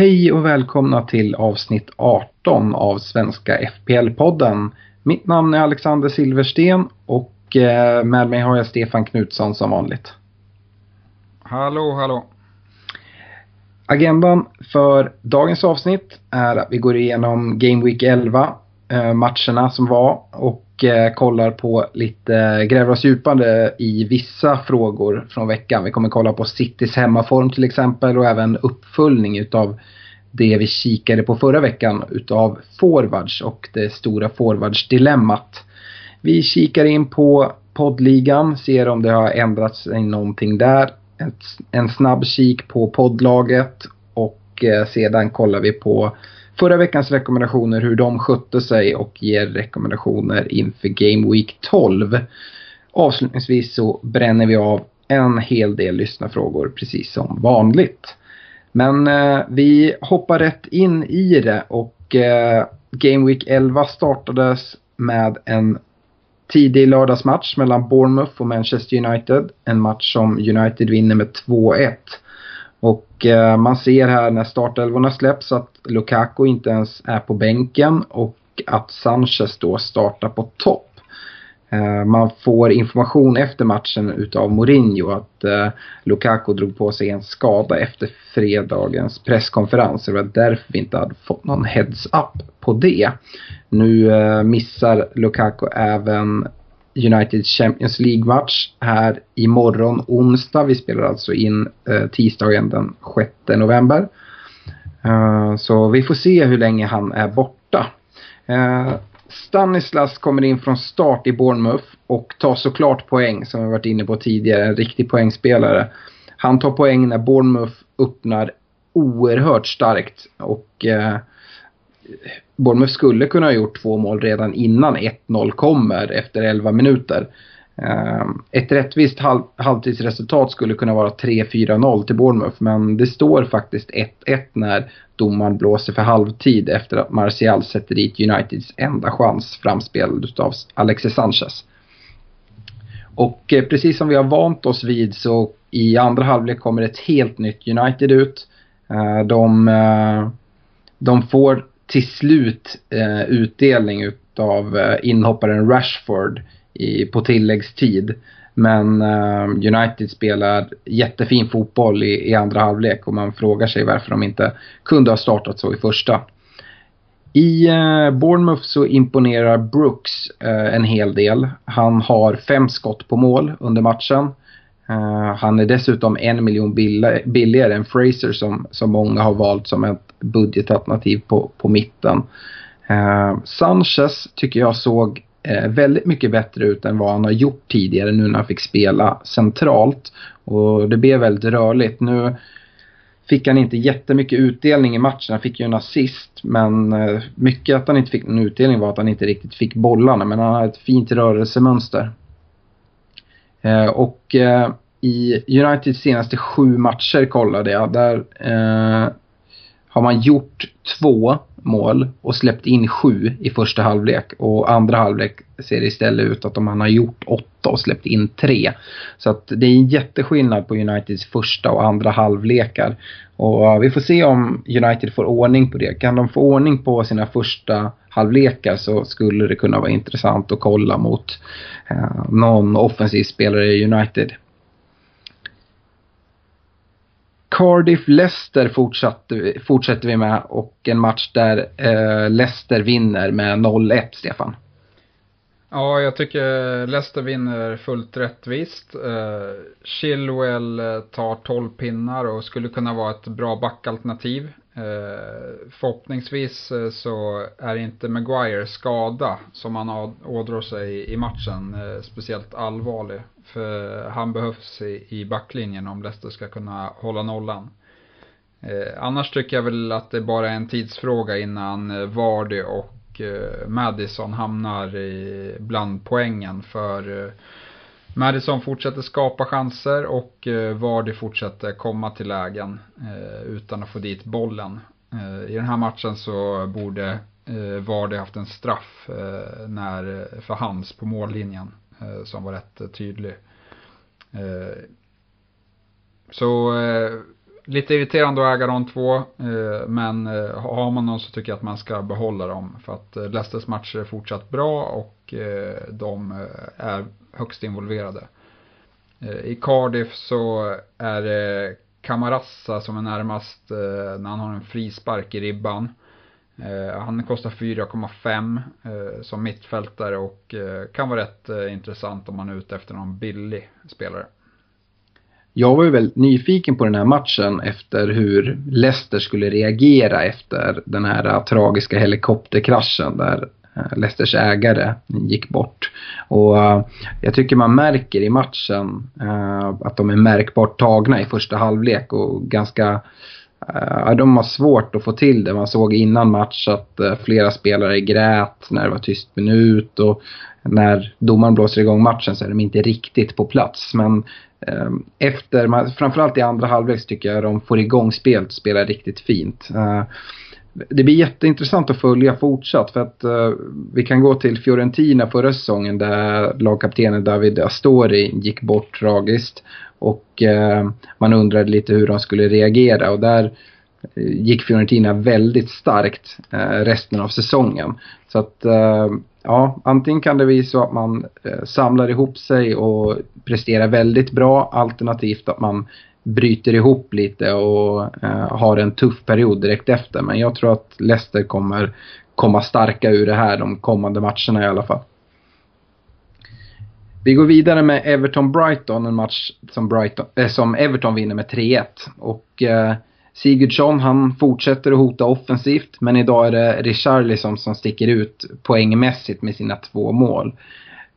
Hej och välkomna till avsnitt 18 av Svenska FPL-podden. Mitt namn är Alexander Silversten och eh, med mig har jag Stefan Knutsson som vanligt. Hallå, hallå. Agendan för dagens avsnitt är att vi går igenom Game Week 11, eh, matcherna som var och Eh, kollar på lite, gräver oss djupare i vissa frågor från veckan. Vi kommer kolla på Citys hemmaform till exempel och även uppföljning utav det vi kikade på förra veckan utav forwards och det stora forwards-dilemmat. Vi kikar in på poddligan, ser om det har ändrats sig någonting där. En snabb kik på poddlaget och eh, sedan kollar vi på förra veckans rekommendationer, hur de skötte sig och ger rekommendationer inför Game Week 12. Avslutningsvis så bränner vi av en hel del lyssnarfrågor precis som vanligt. Men eh, vi hoppar rätt in i det och eh, Game Week 11 startades med en tidig lördagsmatch mellan Bournemouth och Manchester United. En match som United vinner med 2-1. Och eh, man ser här när startelvorna släpps att Lukaku inte ens är på bänken och att Sanchez då startar på topp. Eh, Man får information efter matchen utav Mourinho att eh, Lukaku drog på sig en skada efter fredagens presskonferens. Det var därför vi inte hade fått någon heads-up på det. Nu eh, missar Lukaku även United Champions League-match här imorgon onsdag. Vi spelar alltså in eh, tisdagen den 6 november. Eh, så vi får se hur länge han är borta. Eh, Stanislas kommer in från start i Bournemouth och tar såklart poäng som vi varit inne på tidigare. En riktig poängspelare. Han tar poäng när Bournemouth öppnar oerhört starkt och eh, Bournemouth skulle kunna ha gjort två mål redan innan 1-0 kommer efter 11 minuter. Ehm, ett rättvist halv, halvtidsresultat skulle kunna vara 3-4-0 till Bournemouth men det står faktiskt 1-1 när domaren blåser för halvtid efter att Martial sätter dit Uniteds enda chans framspelad utav Alexis Sanchez. Och eh, precis som vi har vant oss vid så i andra halvlek kommer ett helt nytt United ut. Ehm, de, eh, de får till slut eh, utdelning utav eh, inhopparen Rashford i, på tilläggstid. Men eh, United spelar jättefin fotboll i, i andra halvlek och man frågar sig varför de inte kunde ha startat så i första. I eh, Bournemouth så imponerar Brooks eh, en hel del. Han har fem skott på mål under matchen. Eh, han är dessutom en miljon billigare än Fraser som, som många har valt som ett budgetalternativ på, på mitten. Eh, Sanchez tycker jag såg eh, väldigt mycket bättre ut än vad han har gjort tidigare nu när han fick spela centralt. Och det blev väldigt rörligt. Nu fick han inte jättemycket utdelning i matchen. Han fick ju en assist men eh, mycket att han inte fick någon utdelning var att han inte riktigt fick bollarna men han har ett fint rörelsemönster. Eh, och eh, i Uniteds senaste sju matcher kollade jag. Där eh, har man gjort två mål och släppt in sju i första halvlek. Och andra halvlek ser det istället ut att man har gjort åtta och släppt in tre. Så att det är en jätteskillnad på Uniteds första och andra halvlekar. Och vi får se om United får ordning på det. Kan de få ordning på sina första halvlekar så skulle det kunna vara intressant att kolla mot eh, någon offensiv spelare i United. Cardiff-Leicester fortsätter vi med och en match där eh, Leicester vinner med 0-1, Stefan. Ja, jag tycker Leicester vinner fullt rättvist. Eh, Chilwell eh, tar 12 pinnar och skulle kunna vara ett bra backalternativ. Eh, förhoppningsvis eh, så är inte Maguires skada som han ådrar sig i matchen eh, speciellt allvarlig. För han behövs i backlinjen om Leicester ska kunna hålla nollan. Annars tycker jag väl att det bara är en tidsfråga innan Vardy och Madison hamnar i, bland poängen för Madison fortsätter skapa chanser och eh, Vardy fortsätter komma till lägen eh, utan att få dit bollen. Eh, I den här matchen så borde Vardy haft en straff när, för hands på mållinjen som var rätt tydlig. Så lite irriterande att äga de två. Eh, men eh, har man någon så tycker jag att man ska behålla dem. För att eh, Leicesters matcher är fortsatt bra och de är högst involverade. I Cardiff så är det Camarassa som är närmast när han har en frispark i ribban. Han kostar 4,5 som mittfältare och kan vara rätt intressant om man är ute efter någon billig spelare. Jag var ju väldigt nyfiken på den här matchen efter hur Leicester skulle reagera efter den här tragiska helikopterkraschen där eh, Leicesters ägare gick bort. Och eh, jag tycker man märker i matchen eh, att de är märkbart tagna i första halvlek och ganska de har svårt att få till det. Man såg innan match att flera spelare grät när det var tyst minut och när domaren blåser igång matchen så är de inte riktigt på plats. Men Ehm, efter, framförallt i andra halvlek tycker jag de får igång spelet och spelar riktigt fint. Ehm, det blir jätteintressant att följa fortsatt för att eh, vi kan gå till Fiorentina förra säsongen där lagkaptenen David Astori gick bort tragiskt. Och ehm, man undrade lite hur de skulle reagera och där eh, gick Fiorentina väldigt starkt eh, resten av säsongen. Så att ja, antingen kan det bli så att man eh, samlar ihop sig och presterar väldigt bra alternativt att man bryter ihop lite och eh, har en tuff period direkt efter. Men jag tror att Leicester kommer komma starka ur det här de kommande matcherna i alla fall. Vi går vidare med Everton-Brighton, en match som, Brighton, eh, som Everton vinner med 3-1. Och eh, Sigurdsson han fortsätter att hota offensivt men idag är det Richarlison som sticker ut poängmässigt med sina två mål.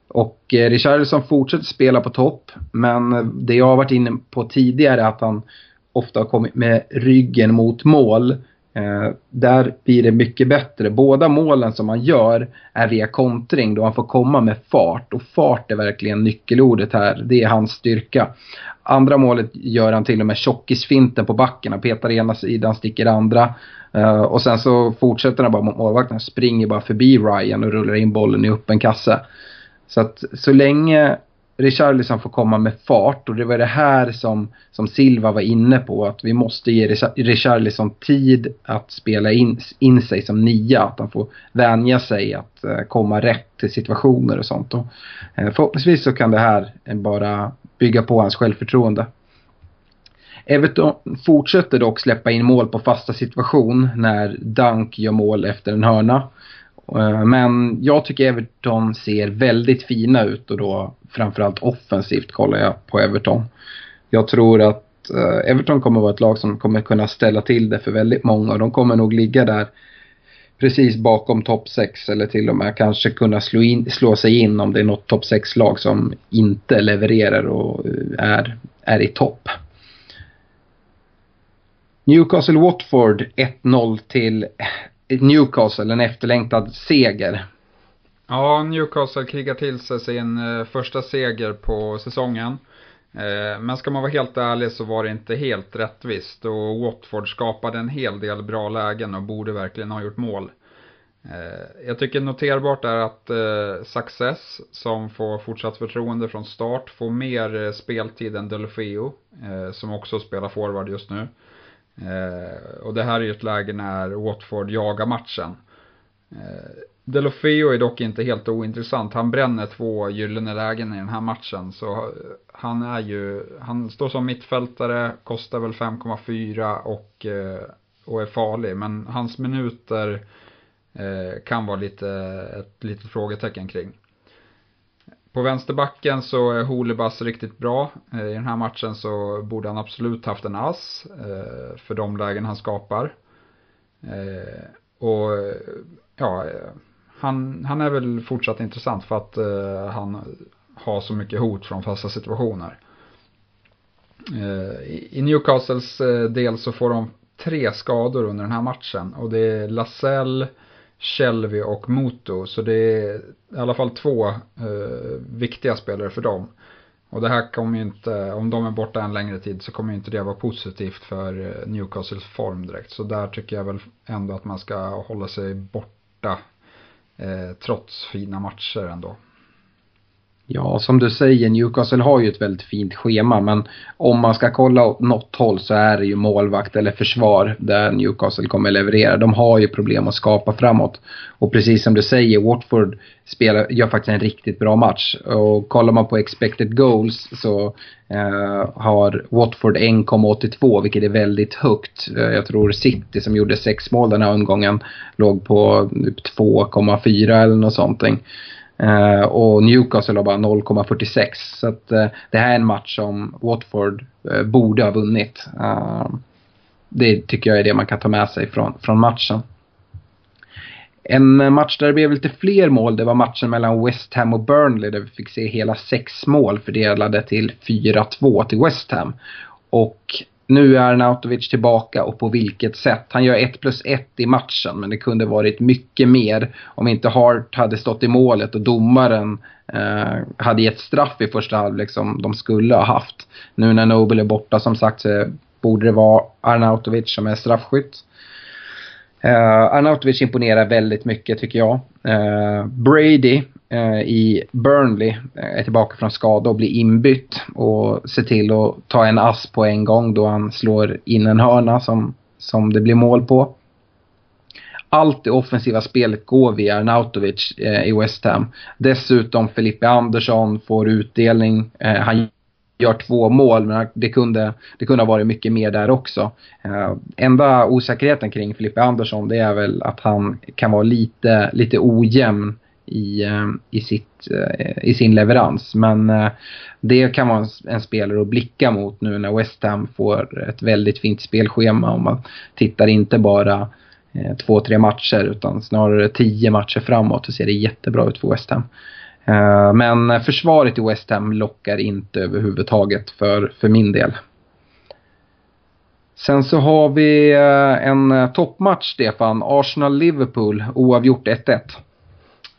Och eh, Richarlison fortsätter spela på topp men det jag har varit inne på tidigare är att han ofta har kommit med ryggen mot mål Eh, Eh, där blir det mycket bättre. Båda målen som han gör är via kontring då han får komma med fart. Och fart är verkligen nyckelordet här. Det är hans styrka. Andra målet gör han till och med tjockisfinten på backen. Han petar ena sidan, sticker andra. Eh, och sen så fortsätter han bara mot målvakten. Springer bara förbi Ryan och rullar in bollen i öppen kasse. Så att så länge Richarlison får komma med fart och det var det här som, som Silva var inne på att vi måste ge Richarlison tid att spela in, in sig som nia. Att han får vänja sig att eh, komma rätt till situationer och sånt. Och, eh, förhoppningsvis så kan det här eh, bara bygga på hans självförtroende. Everton fortsätter dock släppa in mål på fasta situation när Dunk gör mål efter en hörna. Eh, men jag tycker Everton ser väldigt fina ut och då framförallt offensivt kollar jag på Everton. Jag tror att eh, Everton kommer vara ett lag som kommer kunna ställa till det för väldigt många och de kommer nog ligga där precis bakom topp 6 eller till och med kanske kunna slå, in, slå sig in om det är något topp 6-lag som inte levererar och eh, är, är i topp. Newcastle Watford 1-0 till Newcastle, en efterlängtad seger. Ja, Newcastle krigar till sig sin eh, första seger på säsongen. Eh, men ska man vara helt ärlig så var det inte helt rättvist och Watford skapade en hel del bra lägen och borde verkligen ha gjort mål. Eh, jag tycker noterbart är att Success, som får fortsatt förtroende från start, får mer speltid än Delofeo, som också spelar forward just nu. Eh, och det här är ju ett läge när Watford jagar matchen. Eh, Delofeo är dock inte helt ointressant. Han bränner två gyllene lägen i den här matchen. Så eh, han är ju, han står som mittfältare, kostar väl 5,4 och, och är farlig. Men hans minuter kan vara lite, ett litet frågetecken kring. På vänsterbacken så är Holibas riktigt bra. Eh, I den här matchen så borde han absolut haft en ass eh, för de lägen han skapar. Eh, och ja, han, han är väl fortsatt intressant för att han har så mycket hot från fasta situationer. I Newcastles del så får de tre skador under den här matchen och det är Lasell, Shelby och Moto. Så det är i alla fall två eh, viktiga spelare för dem. Och det här kommer ju inte, om de är borta en längre tid så kommer ju inte det vara positivt för eh, Newcastles form direkt. Så där tycker jag väl ändå att man ska hålla sig borta eh, trots fina matcher ändå. Ja, som du säger, Newcastle har ju ett väldigt fint schema men om man ska kolla åt något håll så är det ju målvakt eller försvar där Newcastle kommer leverera. De har ju problem att skapa framåt. Och precis som du säger, Watford spelar, gör faktiskt en riktigt bra match. Och kollar man på expected goals så eh, har Watford 1,82 vilket är väldigt högt. Eh, jag tror City som gjorde sex mål den här omgången låg på typ 2,4 eller något sånt. Eh, och Newcastle har bara 0,46. Så att, eh, det här är en match som Watford eh, borde ha vunnit. det tycker jag är det man kan ta med sig från, från matchen. En match där det blev lite fler mål, det var matchen mellan West Ham och Burnley där vi fick se hela sex mål fördelade till 4-2 till West Ham. Och nu är Nautovic tillbaka och på vilket sätt. Han gör 1 plus 1 i matchen men det kunde varit mycket mer om inte Hart hade stått i målet och domaren eh, hade gett straff i första halvlek som de skulle ha haft. Nu när Nobel är borta som sagt så borde det vara Arnautovic som är straffskytt. Uh, Arnautovic imponerar väldigt mycket tycker jag. Uh, Brady Eh, i Burnley eh, är tillbaka från skada och blir inbytt och ser till att ta en ass på en gång då han slår in en hörna som, som det blir mål på. Allt det offensiva spelet går via Arnautovic eh, i West Ham. Dessutom Felipe Andersson får utdelning. han gör två mål, men det kunde, det kunde ha varit mycket mer där också. Eh, enda osäkerheten kring Filippe Andersson det är väl att han kan vara lite, lite ojämn i, eh, i, sitt, eh, i sin leverans. Men eh, det kan vara en, spelare att blicka mot nu när West Ham får ett väldigt fint spelschema. Om man tittar inte bara två, tre matcher utan snarare tio matcher framåt så ser det jättebra ut för West Ham. Men försvaret i West Ham lockar inte överhuvudtaget för, för min del. Sen så har vi en toppmatch, Stefan. Arsenal-Liverpool, oavgjort 1-1.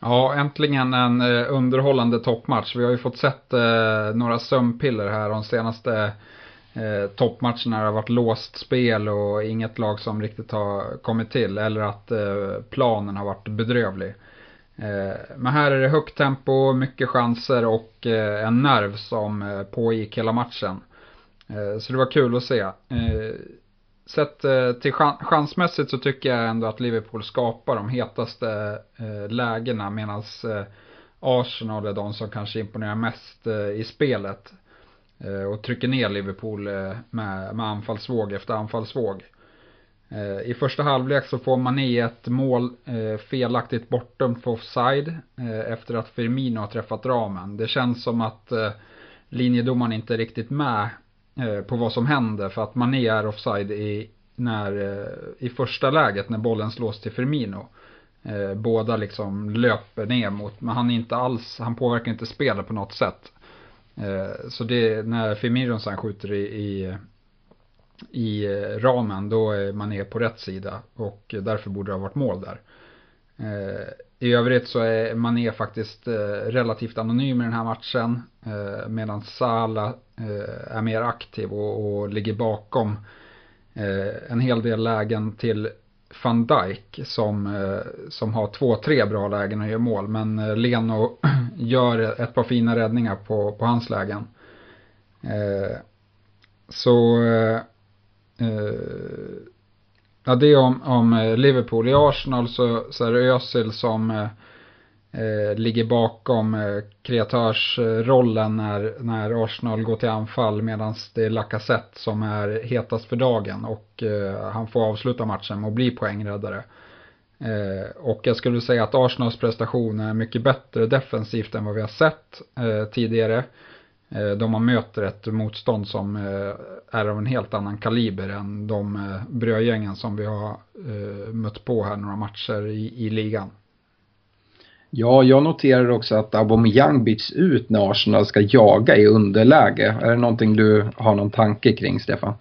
Ja, äntligen en eh, underhållande toppmatch. Vi har ju fått sett eh, några sömnpiller här de senaste eh, toppmatcherna. Det har varit låst spel och inget lag som riktigt har kommit till. Eller att planen har varit bedrövlig. Eh, men här är det högt tempo, mycket chanser och eh, en nerv som eh, pågick hela matchen. Så det var kul att se. Sett eh, till chansmässigt så tycker jag ändå att Liverpool skapar de hetaste eh, lägena medan eh, Arsenal är de som kanske imponerar mest i spelet. Och trycker ner Liverpool med, med anfallsvåg efter anfallsvåg. Eh, I första halvlek så får Mané ett mål eh, felaktigt bortdömt för offside eh, efter att Firmino har träffat ramen. Det känns som att linjedomaren inte är riktigt med Eh, på vad som händer för att Mané är offside i, när, eh, i första läget när bollen slås till Firmino. Eh, båda liksom löper ner mot, men han är inte alls, han påverkar inte spelet på något sätt. Så det, när Firmino sen skjuter i, i i ramen, då är Mané på rätt sida och därför borde det ha varit mål där. I övrigt så är Mané faktiskt relativt anonym i den här matchen medan Salah Eh, är mer aktiv och, och ligger bakom eh, en hel del lägen till van Dijk som, eh, som har två, tre bra lägen och gör mål. Men Leno gör ett par fina räddningar på, på hans lägen. Så Ja, det är om, om Liverpool. I Arsenal så, så är det Özil som eh, ligger bakom eh, kreatörsrollen när, när Arsenal går till anfall medan det är Lacazette som är hetast för dagen och eh, han får avsluta matchen och bli poängräddare. Eh, och jag skulle säga att Arsenals prestation är mycket bättre defensivt än vad vi har sett eh, tidigare. Eh, då man möter ett motstånd som eh, är av en helt annan kaliber än de eh, brödgängen som vi har eh, mött på här några matcher i, i ligan. Ja, jag noterar också att Aubameyang byts ut när Arsenal ska jaga i underläge. Är det någonting du har någon tanke kring, Stefan?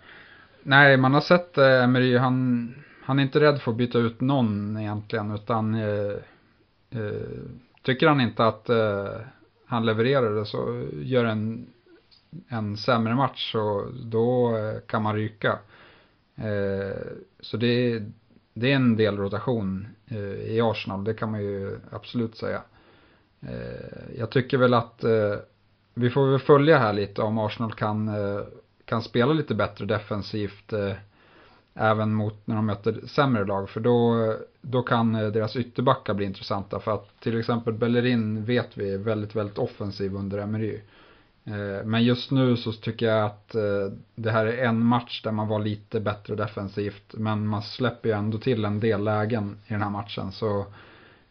Nej, man har sett eh, Emery, han, han är inte rädd för att byta ut någon egentligen, utan eh, eh, tycker han inte att eh, han det så gör en, en sämre match så då eh, kan man ryka. Eh, så det, det är en del rotation eh, i Arsenal, det kan man ju absolut säga. Eh, jag tycker väl att eh, vi får väl följa här lite om Arsenal kan, eh, kan spela lite bättre defensivt även mot när de möter sämre lag. För då, då kan eh, deras ytterbackar bli intressanta. För att till exempel Bellerin vet vi är väldigt, väldigt offensiv under Emery. Eh, men just nu så tycker jag att eh, det här är en match där man var lite bättre defensivt. Men man släpper ju ändå till en del lägen i den här matchen. Så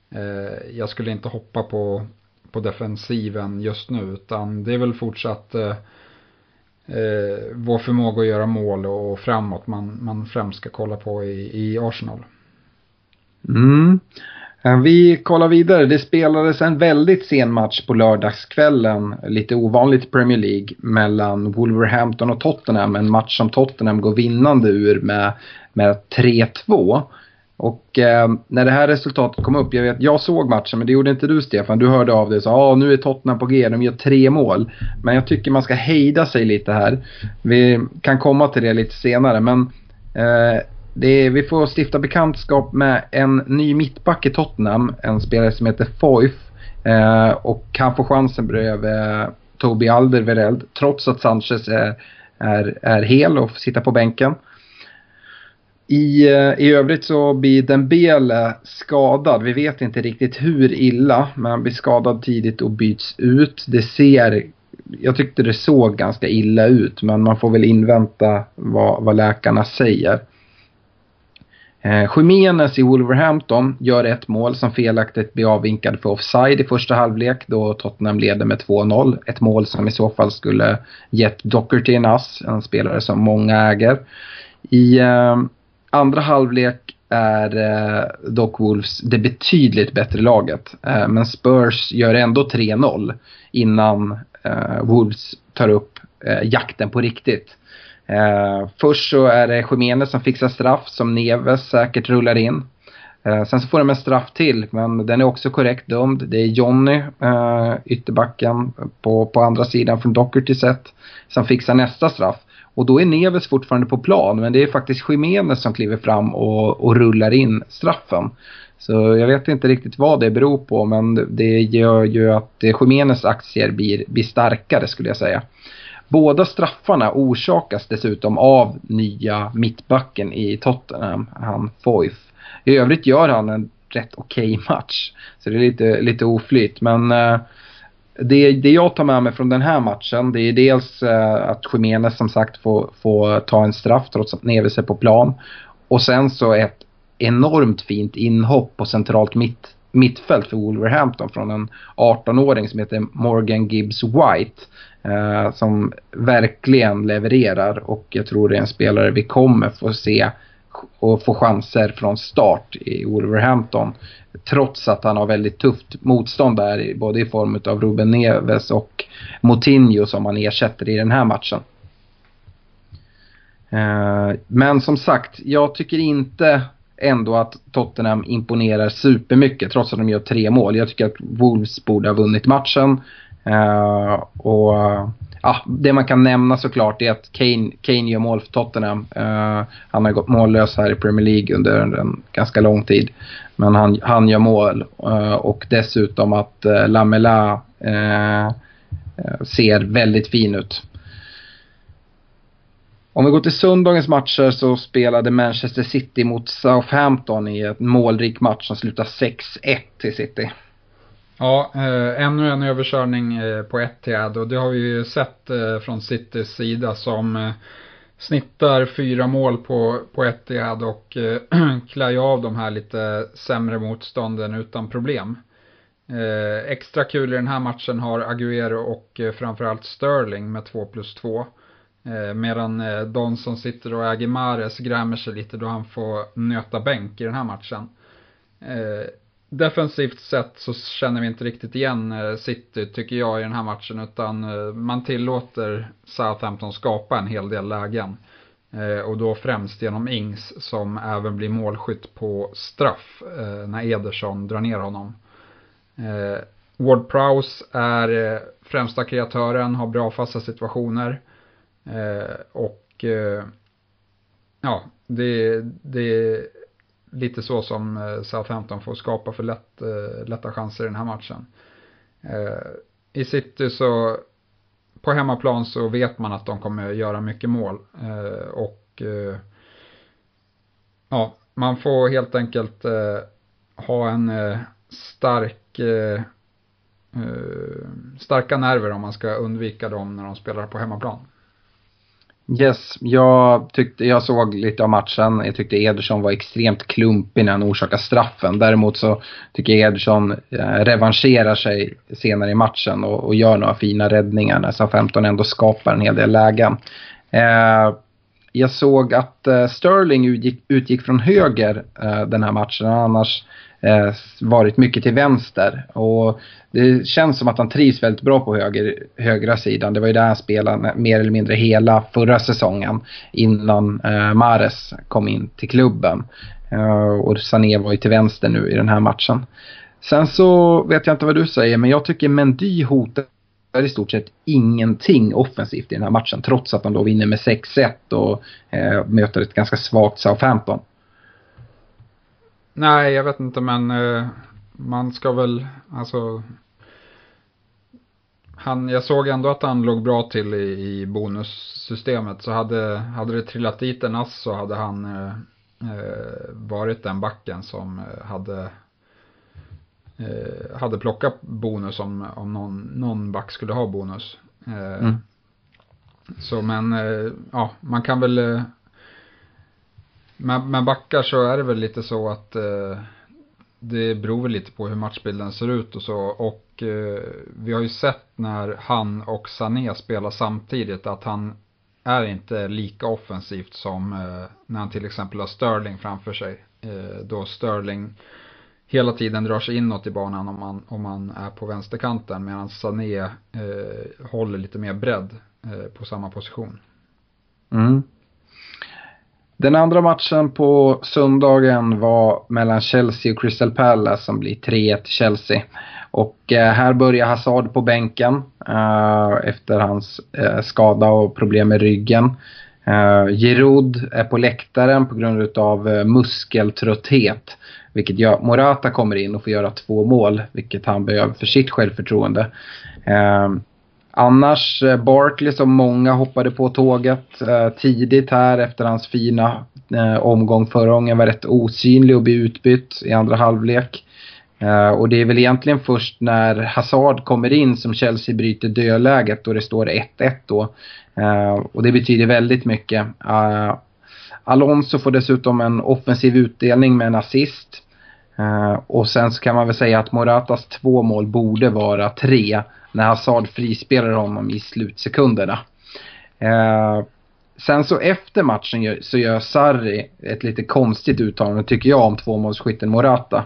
eh, jag skulle inte hoppa på, på defensiven just nu. Utan det är väl fortsatt eh, vår förmåga att göra mål och framåt man, man främst ska kolla på i, i Arsenal. Mm. Eh, vi kollar vidare. Det spelades en väldigt sen match på lördagskvällen, lite ovanligt i Premier League, mellan Wolverhampton och Tottenham. En match som Tottenham går vinnande ur med, med 3-2. Och eh, när det här resultatet kom upp, jag vet, jag såg matchen men det gjorde inte du Stefan. Du hörde av dig och sa ah, nu är Tottenham på G, de gör tre mål. Men jag tycker man ska hejda sig lite här. Vi kan komma till det lite senare men eh, är, vi får stifta bekantskap med en ny mittback i Tottenham. En spelare som heter Foyf. Eh, och han får chansen bredvid Tobi Alderweireld trots att Sanchez är, är, är hel och får sitta på bänken. I, eh, I övrigt så blir Dembele skadad. Vi vet inte riktigt hur illa, men han blir skadad tidigt och byts ut. Det ser, jag tyckte det såg ganska illa ut, men man får väl invänta vad, vad läkarna säger. Eh, Jiménez i Wolverhampton gör ett mål som felaktigt blir avvinkad för offside i första halvlek då Tottenham leder med 2-0. Ett mål som i så fall skulle gett Docherty en ass, en spelare som många äger. I eh, andra halvlek är eh, dock Wolves det betydligt bättre laget. Eh, men Spurs gör ändå 3-0 innan eh, Wolves tar upp eh, jakten på riktigt. Eh, först så är det Jiménez som fixar straff som Neves säkert rullar in. Eh, sen så får de en straff till, men den är också korrekt dömd. Det är Jonny, eh, ytterbacken på, på andra sidan från Docherty sett, som fixar nästa straff. Och då är Neves fortfarande på plan men det är faktiskt Jiménez som kliver fram och, och rullar in straffen. Så jag vet inte riktigt vad det beror på men det gör ju att Jiménez aktier blir, blir starkare skulle jag säga. Båda straffarna orsakas dessutom av nya mittbacken i Tottenham, han Foyf. I övrigt gör han en rätt okej okay match. Så det är lite, lite oflyt men eh, det, det jag tar med mig från den här matchen det är dels eh, att Jiménez som sagt får, får ta en straff trots att Neves är på plan. Och sen så ett enormt fint inhopp på centralt mitt, mittfält för Wolverhampton från en 18-åring som heter Morgan Gibbs White. Eh, som verkligen levererar och jag tror det är en spelare vi kommer få se och få chanser från start i Wolverhampton. Trots att han har väldigt tufft motstånd där, både i form av Ruben Neves och Moutinho som han ersätter i den här matchen. Eh, men som sagt, jag tycker inte ändå att Tottenham imponerar supermycket trots att de gör tre mål. Jag tycker att Wolves borde ha vunnit matchen. Uh, och uh, det man kan nämna såklart är att Kane, Kane gör mål för Tottenham. Uh, han har gått mållös här i Premier League under en ganska lång tid. Men han, han gör mål eh, och dessutom att Lamela ser väldigt fin ut. Om vi går till söndagens matcher så spelade Manchester City mot Southampton i en målrik match som slutade 6-1 till City. Ja, eh, ännu en överkörning eh, på Etihad och det har vi ju sett eh, från Citys sida som eh, snittar fyra mål på, på Etihad och eh, klär av de här lite sämre motstånden utan problem. Eh, extra kul i den här matchen har Aguero och framförallt Sterling med 2 plus 2. Medan eh, de som sitter och äger Mares grämer sig lite då han får nöta bänk i den här matchen. Defensivt sett så känner vi inte riktigt igen eh, City tycker jag i den här matchen utan eh, man tillåter Southampton skapa en hel del lägen. Eh, och då främst genom Ings som även blir målskytt på straff när Ederson drar ner honom. Ward Prowse är främsta kreatören, har bra fasta situationer. Och ja, det, det är lite så som eh, Southampton får skapa för lätt, eh, lätta chanser i den här matchen. Eh, I City så på hemmaplan så vet man att de kommer göra mycket mål. och ja, man får helt enkelt ha en stark starka nerver om man ska undvika dem när de spelar på hemmaplan. Yes, jag, tyckte, jag såg lite av matchen. Jag tyckte Ederson var extremt klumpig när han orsakade straffen. Däremot så tycker jag Ederson eh, revanscherar sig senare i matchen och, och gör några fina räddningar när SA-15 ändå skapar en hel del lägen. Eh, jag såg att eh, Sterling utgick, utgick från höger eh, den här matchen. Annars Eh, varit mycket till vänster. Och det känns som att han trivs väldigt bra på höger, högra sidan. Det var ju där han spelade mer eller mindre hela förra säsongen innan eh, Mares kom in till klubben. Eh, och Sané var ju till vänster nu i den här matchen. Sen så vet jag inte vad du säger, men jag tycker Mendy hotar i stort sett ingenting offensivt i den här matchen trots att de då vinner med 6-1 och eh, möter ett ganska svagt Southampton. Nej, jag vet inte men eh, man ska väl, alltså han, jag såg ändå att han låg bra till i, i bonussystemet. Så hade, hade det trillat dit en ass så hade han eh, eh varit den backen som eh, hade eh, hade plockat bonus om, om någon, någon back skulle ha bonus. Eh, mm. Så men, ja, man kan väl med, med backar så är det väl lite så att eh, det beror väl lite på hur matchbilden ser ut och så. Och eh, vi har ju sett när han och Sané spelar samtidigt att han är inte lika offensivt som eh, när han till exempel har Sterling framför sig. Eh, då Sterling hela tiden drar sig inåt i banan om man, om man är på vänsterkanten medan Sané eh, håller lite mer bredd eh, på samma position. Mm. Den andra matchen på söndagen var mellan Chelsea och Crystal Palace som blir 3-1 Chelsea. Och eh, här börjar Hazard på bänken eh, efter hans eh, skada och problem med ryggen. Giroud är på läktaren på grund av muskeltrötthet. Vilket gör att Morata kommer in och får göra två mål, vilket han behöver för sitt självförtroende. Annars eh, Barkley som många hoppade på tåget eh, tidigt här efter hans fina eh, omgång förra gången var rätt osynlig och blev utbytt i andra halvlek. Eh, och det är väl egentligen först när Hazard kommer in som Chelsea bryter dödläget och det står 1-1 då. Eh, och det betyder väldigt mycket. Eh, Alonso får dessutom en offensiv utdelning med en assist. Eh, och sen så kan man väl säga att Moratas två mål borde vara tre när Hazard frispelar honom i slutsekunderna. Eh, sen så efter matchen gör, så gör Sarri ett lite konstigt uttalande tycker jag om tvåmålsskytten Morata.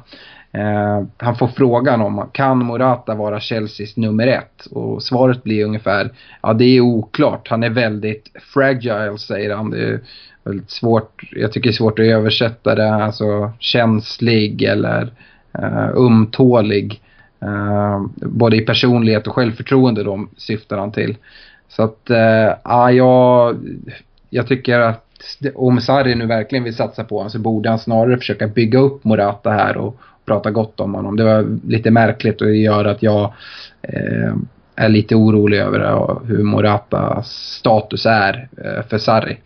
Eh, han får frågan om kan Morata vara Chelseas nummer ett? Och svaret blir ungefär ja det är oklart. Han är väldigt fragile säger han. Det väldigt svårt, jag tycker det är svårt att översätta det, alltså känslig eller uh, umtålig. Uh, både i personlighet och självförtroende då syftar han till. Så att, uh, ja, jag, tycker att om Sarri nu verkligen vill satsa på honom så borde han snarare försöka bygga upp Morata här och prata gott om honom. Det var lite märkligt och det gör att jag uh, är lite orolig över hur Moratas status är för Sarri.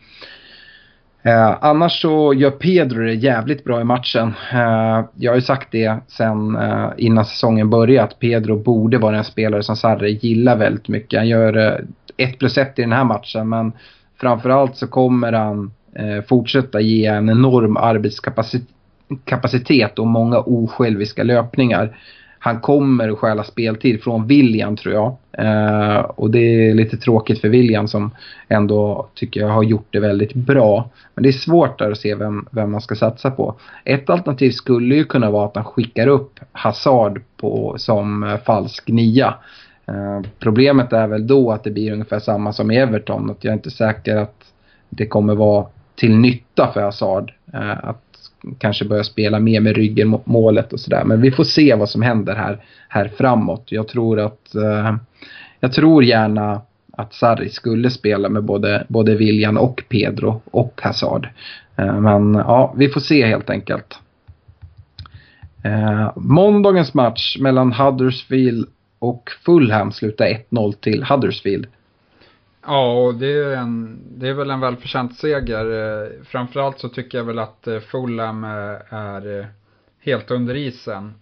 Eh, annars så gör Pedro det jävligt bra i matchen. Eh, jag har ju sagt det sen eh, innan säsongen började att Pedro borde vara en spelare som Sarri gillar väldigt mycket. Han gör eh, 1 plus 1 i den här matchen men framförallt så kommer han eh, fortsätta ge en enorm arbetskapacitet och många osjälviska löpningar han kommer att stjäla speltid från William tror jag. Eh, och det är lite tråkigt för William som ändå tycker jag har gjort det väldigt bra. Men det är svårt där att se vem, vem man ska satsa på. Ett alternativ skulle ju kunna vara att han skickar upp Hazard på, som eh, falsk nia. Eh, problemet är väl då att det blir ungefär samma som i Everton. Att jag är inte säker att det kommer vara till nytta för Hazard. Eh, att kanske börja spela mer med ryggen mot målet och sådär. Men vi får se vad som händer här, här framåt. Jag tror att eh, jag tror gärna att Sarri skulle spela med både, både William och Pedro och Hazard. Eh, men ja, vi får se helt enkelt. Eh, måndagens match mellan Huddersfield och Fulham slutar 1-0 till Huddersfield. Ja, och det är, en, det är väl en välförtjänt seger. Eh, framförallt så tycker jag väl att eh, Fulham eh, är helt under isen.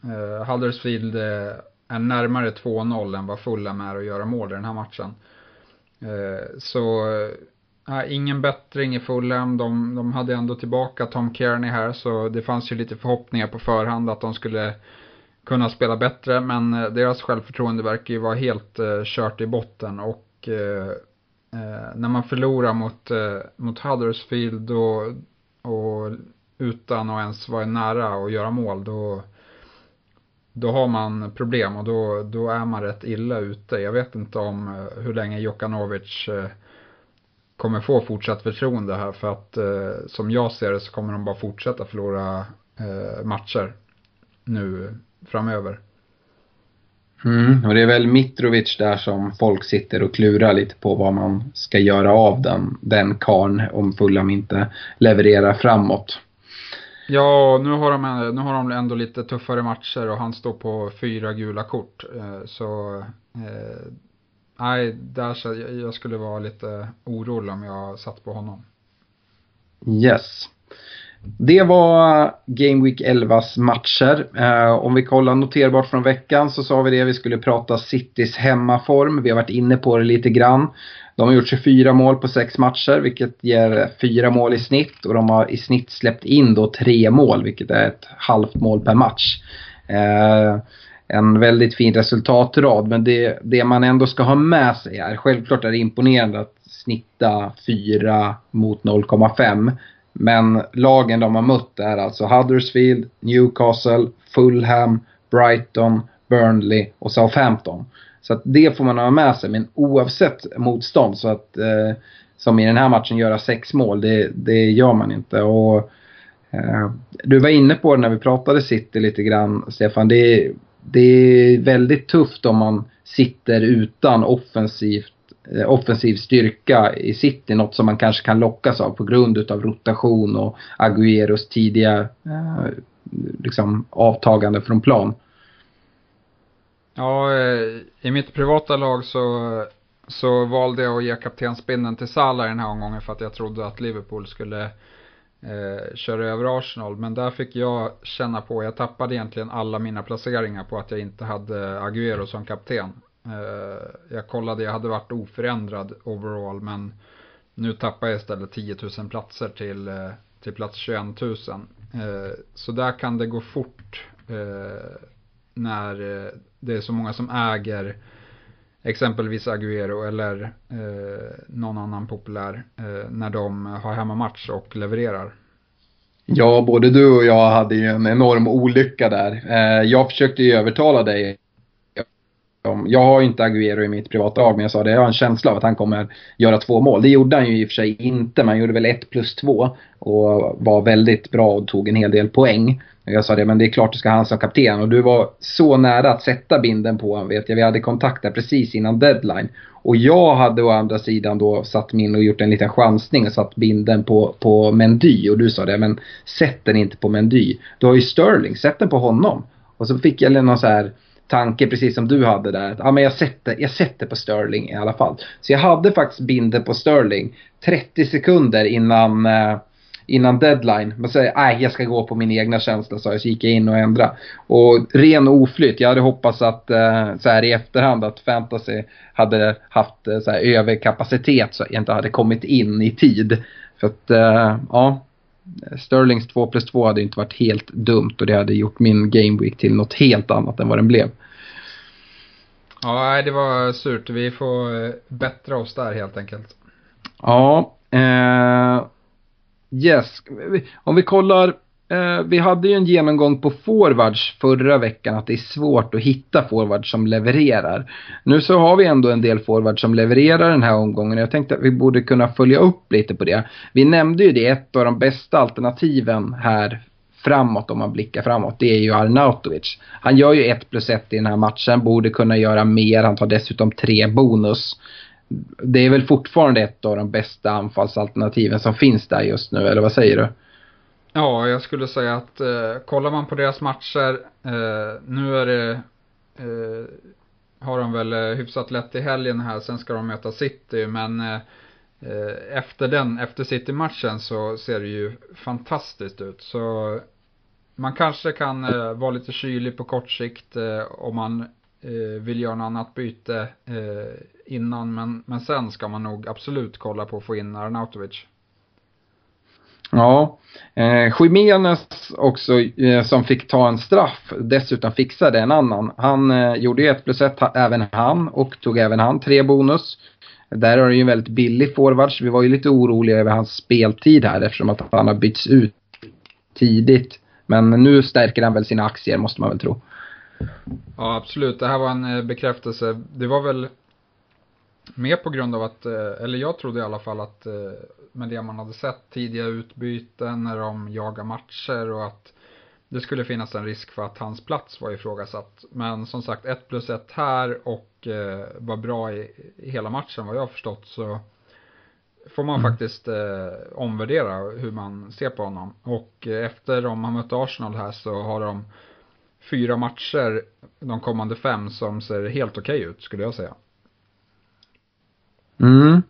Huddersfield är närmare 2-0 än vad Fulham är att göra mål i den här matchen. Så ja, ingen bättring i Fulham. De, de hade ändå tillbaka Tom Kearney här så det fanns ju lite förhoppningar på förhand att de skulle kunna spela bättre men deras självförtroende verkar ju vara helt kört i botten och eh, när man förlorar mot, eh, mot Huddersfield och, och utan att ens vara nära att göra mål då, då har man problem och då, då är man rätt illa ute. Jag vet inte om eh, hur länge Jokanovic eh, kommer få fortsatt förtroende här för att eh, som jag ser det så kommer de bara fortsätta förlora eh, matcher nu framöver. Mm, och det är väl Mitrovic där som folk sitter och klurar lite på vad man ska göra av den, den karn om Fulham inte levererar framåt. Ja, nu har, de, nu har de ändå lite tuffare matcher och han står på fyra gula kort. Eh, så eh, nej, där så jag skulle vara lite orolig om jag satt på honom. Yes. Det var Game Week 11s matcher. Eh, om vi kollar noterbart från veckan så sa vi det, vi skulle prata Citys hemmaform. Vi har varit inne på det lite grann. De har gjort 24 mål på 6 matcher vilket ger 4 mål i snitt och de har i snitt släppt in då 3 mål vilket är ett halvt mål per match. Eh, en väldigt fin resultatrad men det, det man ändå ska ha med sig är, självklart är det imponerande att snitta 4 mot 0,5 men lagen de har mött är alltså Huddersfield, Newcastle, Fulham, Brighton, Burnley och Southampton. Så att det får man ha med sig. Men oavsett motstånd så att eh, som i den här matchen göra sex mål, det, det gör man inte. Och, eh, du var inne på det när vi pratade City lite grann Stefan. Det, det är väldigt tufft om man sitter utan offensivt Eh, offensiv styrka i City, något som man kanske kan lockas av på grund utav rotation och Agüeros tidiga eh, liksom, avtagande från plan. Ja, eh, i mitt privata lag så, så valde jag att ge kaptensbindeln till Salah i den här omgången för att jag trodde att Liverpool skulle eh, köra över Arsenal. Men där fick jag känna på, jag tappade egentligen alla mina placeringar på att jag inte hade Agüero som kapten. Eh, jag kollade, jag hade varit oförändrad overall men nu tappar jag istället 10 000 platser till, eh, till plats 21 000. Eh, så där kan det gå fort när det är så många som äger exempelvis Agüero eller någon annan populär när de har hemmamatch och levererar. Ja, både du och jag hade ju en enorm olycka där. jag försökte ju övertala dig jag har ju inte Agüero i mitt privata lag men jag sa det, jag har en känsla av att han kommer göra två mål. Det gjorde han ju i och för sig inte, men han gjorde väl ett plus två och var väldigt bra och tog en hel del poäng. Jag sa det, men det är klart du ska ha han som kapten. Och du var så nära att sätta binden på honom vet jag. Vi hade kontakt där precis innan deadline. Och jag hade å andra sidan då satt min och gjort en liten chansning och satt binden på, på Mendy. Och du sa det, men sätt den inte på Mendy. Du har ju Sterling, sätt den på honom. Och så fick jag någon så här tanke precis som du hade där. Att, ja, men jag, sätter, jag sätter på Sterling i alla fall. Så jag hade faktiskt binden på Sterling 30 sekunder innan eh, innan deadline. Men så nej jag ska gå på min egna känsla så, jag, så gick jag in och ändrade. Och ren oflytt, jag hade hoppats att eh, så här i efterhand att fantasy hade haft eh, så här överkapacitet så jag inte hade kommit in i tid. För att eh, ja, Sterlings 2 plus 2 hade inte varit helt dumt och det hade gjort min game week till något helt annat än vad den blev. Ja, det var surt. Vi får bättra oss där helt enkelt. Ja, eh, Yes, om vi kollar, eh, vi hade ju en genomgång på forwards förra veckan att det är svårt att hitta forwards som levererar. Nu så har vi ändå en del forwards som levererar den här omgången och jag tänkte att vi borde kunna följa upp lite på det. Vi nämnde ju det, ett av de bästa alternativen här framåt om man blickar framåt, det är ju Arnautovic. Han gör ju 1 plus 1 i den här matchen, borde kunna göra mer, han tar dessutom tre bonus det är väl fortfarande ett av de bästa anfallsalternativen som finns där just nu, eller vad säger du? Ja, jag skulle säga att eh, kollar man på deras matcher, eh, nu är det, eh, har de väl eh, hyfsat lätt i helgen här, sen ska de möta City, men eh, eh, efter den, efter City-matchen så ser det ju fantastiskt ut. Så man kanske kan eh, vara lite kylig på kort sikt eh, om man vill göra något annat byte innan, men, men sen ska man nog absolut kolla på att få in Arnautovic. Ja, eh, Jiménez också eh, som fick ta en straff, dessutom fixade en annan. Han eh, gjorde ju 1 plus 1 även han, och tog även han tre bonus. Där har det ju en väldigt billig forwards. Vi var ju lite oroliga över hans speltid här eftersom att han har bytts ut tidigt. Men nu stärker han väl sina aktier måste man väl tro. Ja absolut, det här var en eh, bekräftelse. Det var väl Mer på grund av att, eh, eller jag trodde i alla fall att eh, med det man hade sett tidiga utbyten när de jagar matcher och att det skulle finnas en risk för att hans plats var ifrågasatt. Men som sagt, 1 plus 1 här och eh, var bra i, i hela matchen vad jag har förstått så får man mm. faktiskt eh, omvärdera hur man ser på honom. Och eh, efter de har mött Arsenal här så har de fyra matcher de kommande fem som ser helt okej okay ut skulle jag säga. Mm.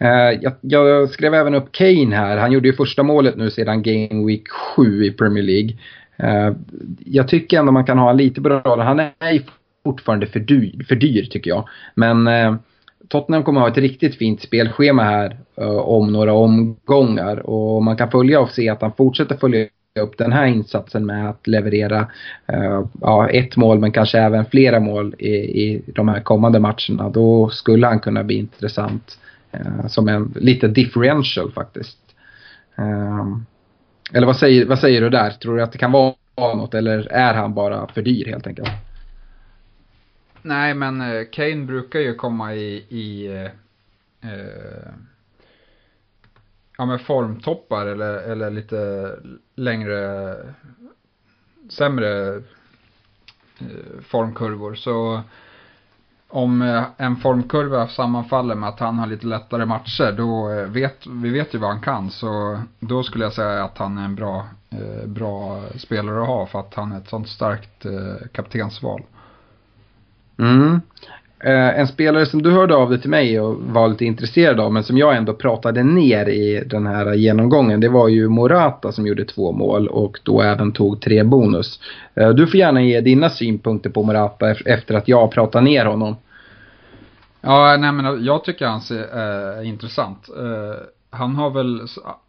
Eh, jag, jag, skrev även upp Kane här. Han gjorde ju första målet nu sedan Game Week 7 i Premier League. Eh, jag tycker ändå man kan ha lite bra Han är ju fortfarande för dyr, för dyr tycker jag. Men eh, Tottenham kommer ha ett riktigt fint spelschema här om några omgångar. Och man kan följa och se att han fortsätter följa upp den här insatsen med att leverera uh, ja, ett mål men kanske även flera mål i, i de här kommande matcherna. Då skulle han kunna bli intressant uh, Eh, som en lite differential faktiskt. Ehm, eller vad säger, vad säger du där? Tror du att det kan vara något eller är han bara för dyr helt enkelt? Nej men eh, Kane brukar ju komma i, i eh, ja, men formtoppar eller, eller lite längre, sämre eh, formkurvor. Så om eh, en formkurva sammanfaller med att han har lite lättare matcher, då eh, vet vi vet ju vad han kan. Så då skulle jag säga att han är en bra, eh, bra spelare att ha för att han är ett sånt starkt kaptensval. Mm. Eh, en spelare som du hörde av dig till mig och var lite intresserad av men som jag ändå pratade ner i den här genomgången det var ju Morata som gjorde två mål och då även tog tre bonus. Eh, du får gärna ge dina synpunkter på Morata efter att jag pratat ner honom. Ja, nej men jag tycker han är eh, intressant. Eh, han har väl,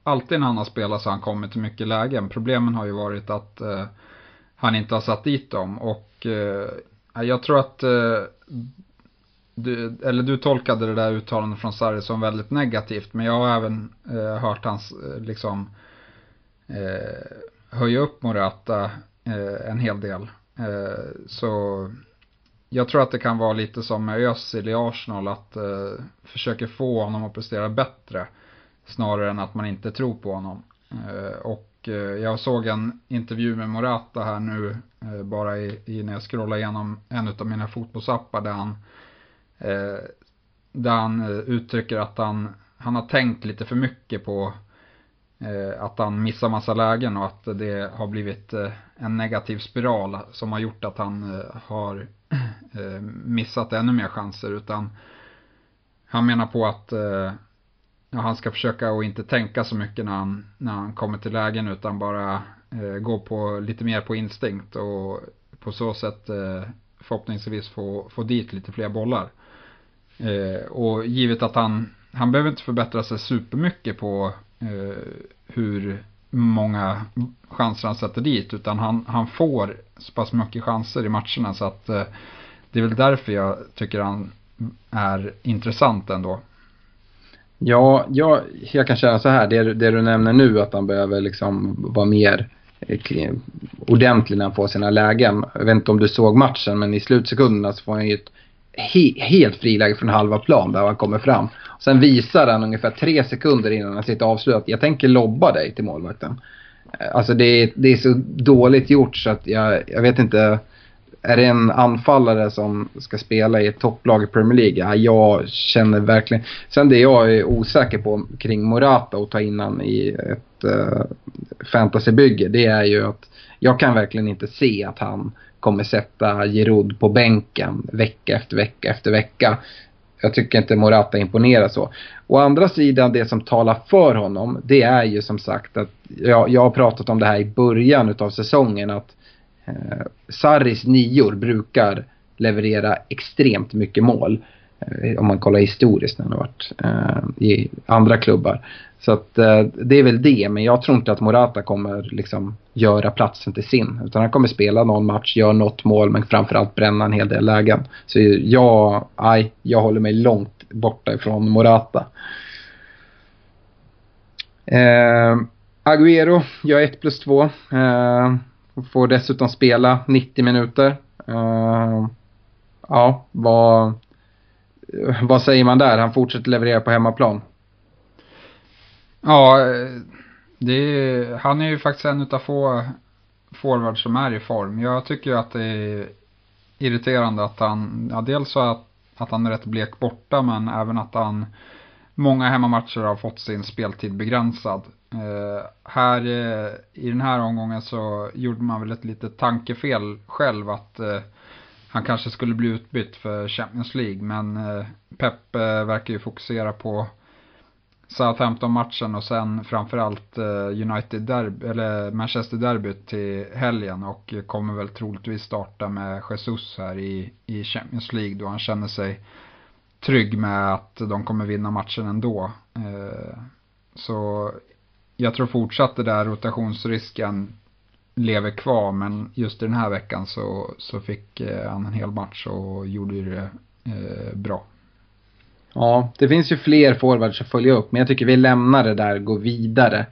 alltid när han har spelat så har han kommit till mycket lägen. Problemen har ju varit att eh, han inte har satt dit dem och eh, jag tror att eh, du, eller du tolkade det där uttalandet från Sarri som väldigt negativt. Men jag har även eh, hört hans eh, liksom eh, höja upp Morata eh, en hel del. Eh, så jag tror att det kan vara lite som med Özil i Arsenal, att eh, försöka få honom att prestera bättre. Snarare än att man inte tror på honom. Eh, och eh, jag såg en intervju med Morata här nu, eh, bara i, i, när jag scrollade igenom en av mina fotbollsappar där han, Eh, där han eh, uttrycker att han, han har tänkt lite för mycket på eh, att han missar massa lägen och att det har blivit en negativ spiral som har gjort att han har missat ännu mer chanser utan han menar på att ja, han ska försöka att inte tänka så mycket när han, när han kommer till lägen utan bara eh, gå på lite mer på instinkt och på så sätt eh, förhoppningsvis få, få dit lite fler bollar. Eh, och givet att han, han behöver inte förbättra sig supermycket på eh, hur många chanser han sätter dit utan han, han får så pass mycket chanser i matcherna så att eh, det är väl därför jag tycker han är intressant ändå. Ja, jag, jag kan känna så här, det, det du nämner nu att han behöver liksom vara mer eh, ordentlig när han får sina lägen. Jag vet inte om du såg matchen men i slutsekunderna så får han ju ett he, helt friläge från halva plan där han kommer fram. Sen visar han ungefär tre sekunder innan han sitter avslutat. Jag tänker lobba dig till målvakten. Eh, alltså det, det är så dåligt gjort så att jag, jag vet inte är det en anfallare som ska spela i ett topplag i Premier League? Ja, jag känner verkligen... Sen det jag är osäker på kring Morata och ta in han i ett uh, fantasybygge, det är ju att jag kan verkligen inte se att han kommer sätta Giroud på bänken vecka efter vecka efter vecka. Jag tycker inte Morata imponerar så. Å andra sidan, det som talar för honom, det är ju som sagt att jag, jag har pratat om det här i början av säsongen att Eh, Sarris nior brukar leverera extremt mycket mål. Eh, om man kollar historiskt när han har varit eh, i andra klubbar. Så att eh, det är väl det, men jag tror inte att Morata kommer liksom göra platsen till sin. Utan han kommer spela någon match, göra något mål, men framförallt bränna en hel del lägen. Så jag, aj, jag håller mig långt borta ifrån Morata. Eh, Agüero gör 1 plus 2. Eh, Får dessutom spela 90 minuter. Eh, ja, vad, vad säger man där? Han fortsätter leverera på hemmaplan. Ja, eh, det är, han är ju faktiskt en av få forwards som är i form. Jag tycker ju att det är irriterande att han, ja dels så att, att han är rätt blek borta men även att han många hemmamatcher har fått sin speltid begränsad. Eh, här eh, i den här omgången så gjorde man väl ett litet tankefel själv att eh, han kanske skulle bli utbytt för Champions League men eh, Pep eh, verkar ju fokusera på Southampton-matchen och sen framförallt eh, United derby, eller Manchester derbyt till helgen och kommer väl troligtvis starta med Jesus här i, i Champions League då han känner sig trygg med att de kommer vinna matchen ändå. Så jag tror fortsatt det där rotationsrisken lever kvar men just i den här veckan så, så fick eh, han en hel match och gjorde det eh, bra. Ja, det finns ju fler forwards att följa upp men jag tycker vi lämnar det där och går vidare.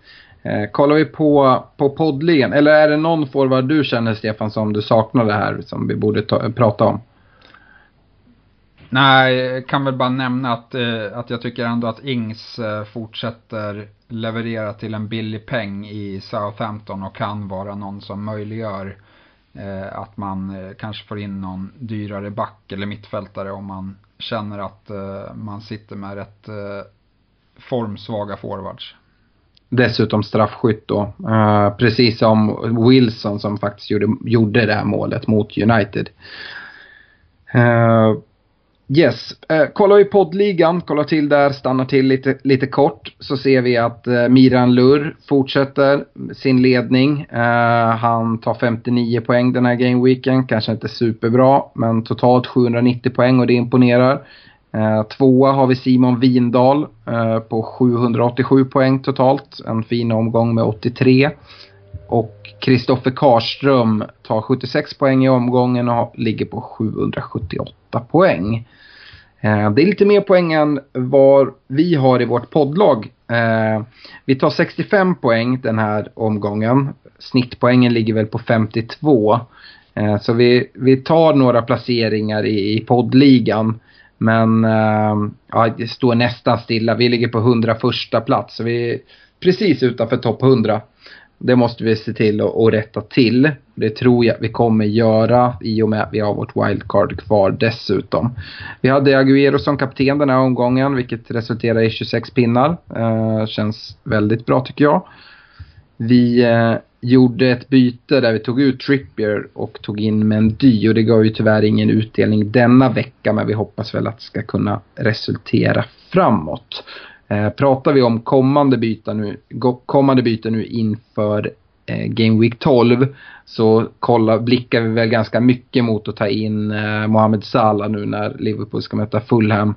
Eh, kollar vi på, på poddligen, eller är det någon forward du känner Stefan som du saknar det här som vi borde ta, prata om? Nej, jag kan väl bara nämna att, eh, att jag tycker ändå att Ings eh, fortsätter leverera till en billig peng i Southampton och kan vara någon som möjliggör eh, att man eh, kanske får in någon dyrare back eller mittfältare om man känner att eh, man sitter med rätt eh, formsvaga forwards. Dessutom straffskytt då. Eh, precis som Wilson som faktiskt gjorde, gjorde det här målet mot United. Eh, Yes, eh, kollar vi poddligan, kollar till där, stannar till lite, lite kort så ser vi att eh, Miran Lur fortsätter sin ledning. Eh, han tar 59 poäng den här gameweeken, kanske inte superbra men totalt 790 poäng och det imponerar. Eh, tvåa har vi Simon Vindal eh, på 787 poäng totalt, en fin omgång med 83. Och Kristoffer Karström tar 76 poäng i omgången och ligger på 778 poäng. Eh, det är lite mer poäng än vad vi har i vårt poddlag. Eh, vi tar 65 poäng den här omgången. Snittpoängen ligger väl på 52. Eh, så vi, vi tar några placeringar i, i poddligan. Men ja, det står nästan stilla. Vi ligger på 101 plats. Så vi är precis utanför topp 100. Det måste vi se till att, att rätta till. Det tror jag vi kommer göra i och med att vi har vårt wildcard kvar dessutom. Vi hade Aguero som kapten den här omgången vilket resulterar i 26 pinnar. Eh, känns väldigt bra tycker jag. Vi eh, gjorde ett byte där vi tog ut Trippier och tog in Mendy och det gav ju tyvärr ingen utdelning denna vecka men vi hoppas väl att det ska kunna resultera framåt. Eh, pratar vi om kommande byten nu, kommande byten nu inför eh, Game Week 12 så kolla, blickar vi väl ganska mycket mot att ta in eh, Mohamed Salah nu när Liverpool ska möta Fulham.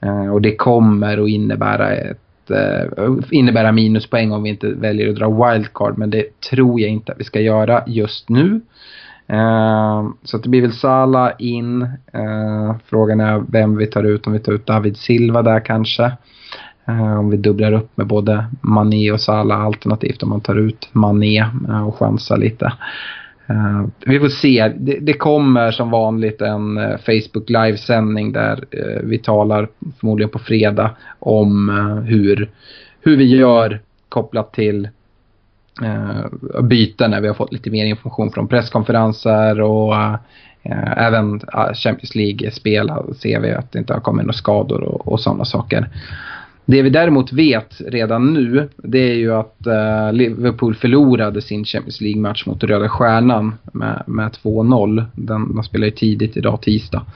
Eh, och det kommer att innebära ett eh, innebära minuspoäng om vi inte väljer att dra wildcard men det tror jag inte att vi ska göra just nu. Uh, så det blir väl Sala in. Uh, frågan är vem vi tar ut. Om vi tar ut David Silva där kanske. Eh, om vi dubblar upp med både Mané och Salah alternativt om man tar ut Mané eh, och chansar lite. Uh, vi får se. Det, det, kommer som vanligt en uh, Facebook livesändning där uh, vi talar förmodligen på fredag om hur, hur vi gör kopplat till byten när vi har fått lite mer information från presskonferenser och även Champions League-spel ser vi att det inte har kommit några skador och, och sådana saker. Det vi däremot vet redan nu det är ju att eh, Liverpool förlorade sin Champions League-match mot Röda Stjärnan med, med 2-0. Den, de spelar ju tidigt idag, tisdag.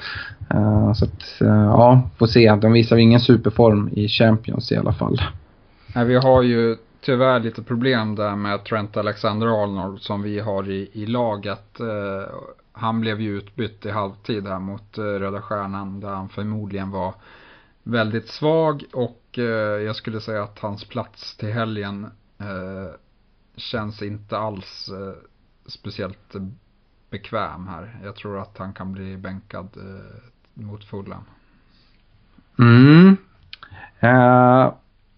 Eh, så att, eh, ja, får se. De visar ingen superform i Champions i alla fall. Nej, vi har ju tyvärr lite problem där med Trent Alexander-Arnold som vi har i, i laget. Eh, han blev ju utbytt i halvtid här mot eh, Röda Stjärnan där han förmodligen var väldigt svag och eh, jag skulle säga att hans plats till helgen eh, känns inte alls eh, speciellt bekväm här. Jag tror att han kan bli bänkad mot Fulham. Mm. Uh,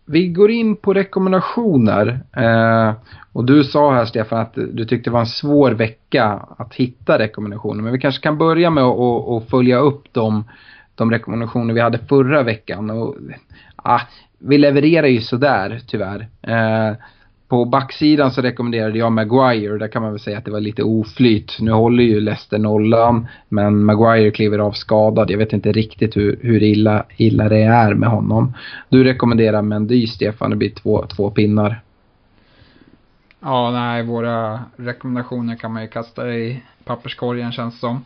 vi går in på rekommendationer. Uh, och du sa här Stefan att du tyckte det var en svår vecka att hitta rekommendationer. Men vi kanske kan börja med att, att, att följa upp dem de rekommendationer vi hade förra veckan. Och, ah, vi levererar ju sådär tyvärr. Eh, på backsidan så rekommenderade jag Maguire. Där kan man väl säga att det var lite oflyt. Nu håller ju Leicester nollan. Men Maguire kliver av skadad. Jag vet inte riktigt hur, hur illa, illa det är med honom. Du rekommenderar Mendy, Stefan. Det blir två, två pinnar. Ja, nej, våra rekommendationer kan man ju kasta i papperskorgen känns det som.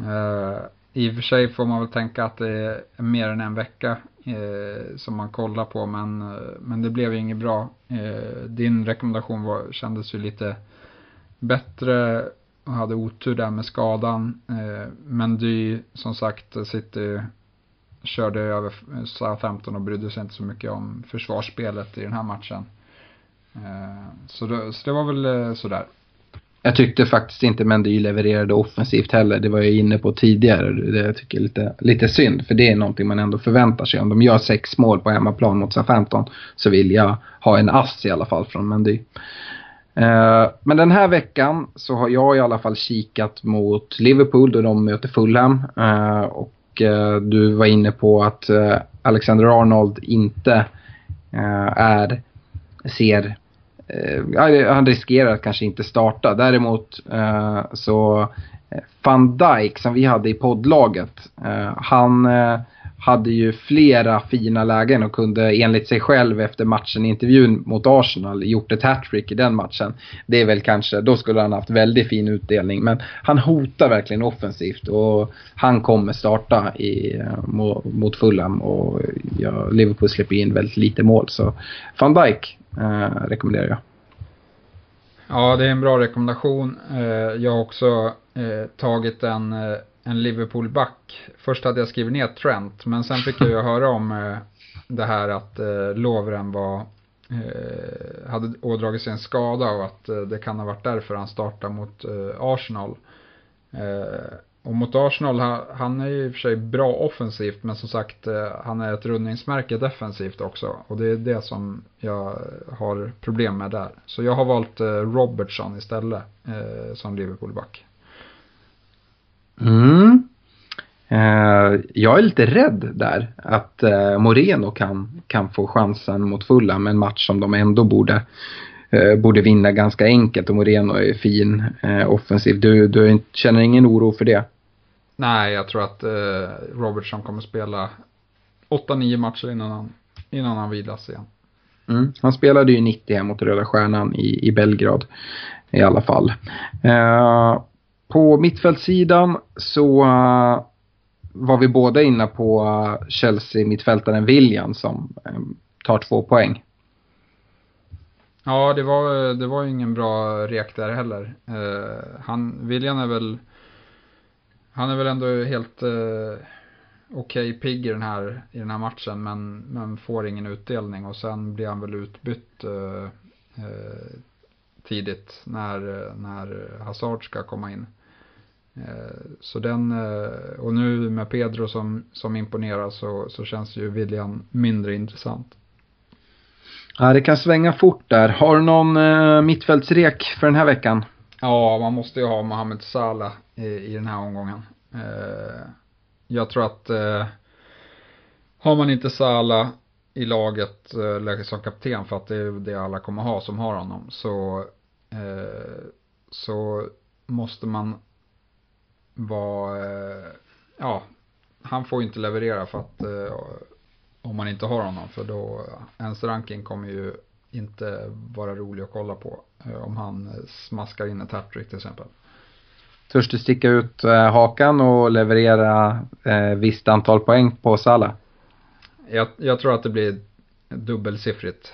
Uh, i och för sig får man väl tänka att det är mer än en vecka eh, som man kollar på men, eh, men det blev ju inget bra. Eh, din rekommendation var, kändes ju lite bättre och hade otur där med skadan. Eh, men du som sagt City körde över eh, SA-15 och brydde sig inte så mycket om försvarsspelet i den här matchen. Eh, så, det, så det var väl eh, sådär. Jag tyckte faktiskt inte Mendy levererade offensivt heller. Det var jag inne på tidigare. Det jag tycker är lite, lite synd. För det är någonting man ändå förväntar sig. Om de gör sex mål på hemmaplan mot SA-15 så vill jag ha en ass i alla fall från Mendy. Eh, men den här veckan så har jag i alla fall kikat mot Liverpool då de möter Fulham. Eh, och eh, du var inne på att Alexander Arnold inte är, ser eh, han riskerar att kanske inte starta. Däremot eh, så eh, Van Dijk som vi hade i poddlaget, eh, han eh, hade ju flera fina lägen och kunde enligt sig själv efter matchen i intervjun mot Arsenal gjort ett hattrick i den matchen. Det är väl kanske, då skulle han haft väldigt fin utdelning men han hotar verkligen offensivt och han kommer starta i, eh, mot Fulham och ja, Liverpool släpper in väldigt lite mål så Van Dijk eh, rekommenderar jag. Ja, det är en bra rekommendation. Eh, jag har också eh, tagit en, eh, en Liverpool-back. Först hade jag skrivit ner Trent, men sen fick jag ju höra om det här att Lovren var hade ådragit sig en skada och att det kan ha varit därför han startade mot Arsenal. Och mot Arsenal, han är ju i och för sig bra offensivt men som sagt eh, han är ett rundningsmärke defensivt också. Och det är det som jag har problem med där. Så jag har valt eh, Robertson istället eh, som Liverpool-back. Mm. Eh, jag är lite rädd där att eh, Moreno kan, kan få chansen mot Fulham, en match som de ändå borde, borde vinna ganska enkelt och Moreno är fin eh, offensiv. Du, du känner ingen oro för det? Nej, jag tror att eh, Robertson kommer spela 8-9 matcher innan han, innan han vilas igen. Mm. Han spelade ju 90 här mot Röda Stjärnan i, i Belgrad i alla fall. Eh, på mittfältssidan så uh, var vi båda inne på uh, Chelsea-mittfältaren William som um, tar två poäng. Ja, det var, det var ingen bra rek där heller. Eh, han, William är väl, han är väl ändå helt eh, okej okay, pigg i den, här, i den här matchen men, men får ingen utdelning och sen blir han väl utbytt eh, eh, tidigt när, när Hazard ska komma in. Så den, och nu med Pedro som, som imponerar så, så känns ju William mindre intressant. Ja, det kan svänga fort där. Har du någon eh, mittfältsrek för den här veckan? Ja, man måste ju ha Mohamed Salah i, i den här omgången. Eh, jag tror att eh, har man inte Salah i laget eh, som kapten för att det är det alla kommer ha som har honom så, eh, så måste man vara... eh, ja, han får inte leverera för att eh, om man inte har honom för då, ens ranking kommer ju inte vara rolig att kolla på eh, om han smaskar in ett hattrick till exempel. Törs du sticka ut hakan och leverera eh, visst antal poäng på Sala? Jag, jag tror att det blir dubbelsiffrigt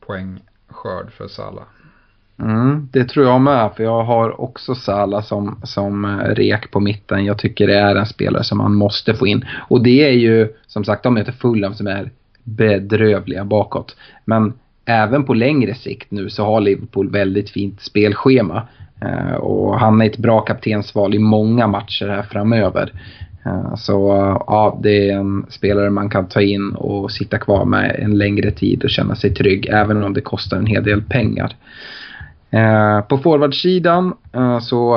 poängskörd för Sala. Mm, det tror jag med, för jag har också Sala som, som eh, rek på mitten. Jag tycker det är en spelare som man måste få in. Och det är ju, som sagt, de heter Fulham som är bedrövliga bakåt. Men även på längre sikt nu så har Liverpool väldigt fint spelschema. Eh, och han är ett bra kaptensval i många matcher här framöver. Eh, så ja, det är en spelare man kan ta in och sitta kvar med en längre tid och känna sig trygg, även om det kostar en hel del pengar. Eh, på forwardsidan eh, så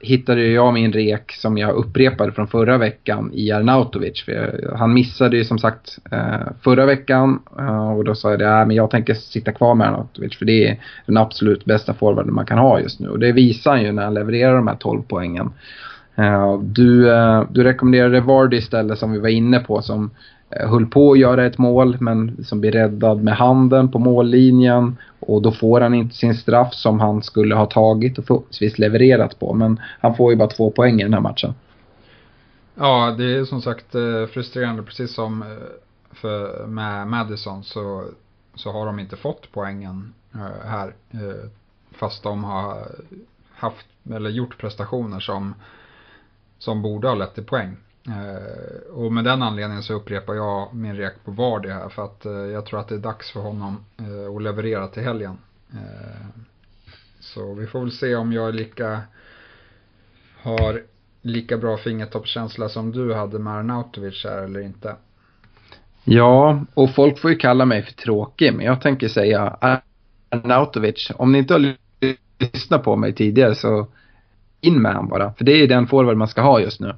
hittade jag min rek som jag upprepade från förra veckan i Arnautovic. För han missade ju som sagt eh, förra veckan eh, och då sa jag att äh, men jag tänker sitta kvar med Arnautovic för det är den absolut bästa forwarden man kan ha just nu. Och det visar han ju när han levererar de här 12 poängen. Eh, du, eh, du rekommenderade Vardy istället som vi var inne på som Eh, höll på att göra ett mål men som blir räddad med handen på mållinjen och då får han inte sin straff som han skulle ha tagit och förhoppningsvis levererat på. Men han får ju bara två poäng i den här matchen. Ja, det är som sagt eh, frustrerande precis som eh, för med Madison så, så har de inte fått poängen här. Fast de har haft eller gjort prestationer som, som borde ha lett till poäng. Eh, och med den anledningen så upprepar jag min rek på Vardy här för att eh, jag tror att det är dags för honom eh, att leverera till helgen. Så vi får väl se om jag är lika har lika bra fingertoppskänsla som du hade med Arnautovic här eller inte. Ja, och folk får ju kalla mig för tråkig, men jag tänker säga Arnautovic. Om ni inte har lyssnat på mig tidigare så in med han bara. För det är den forward man ska ha just nu.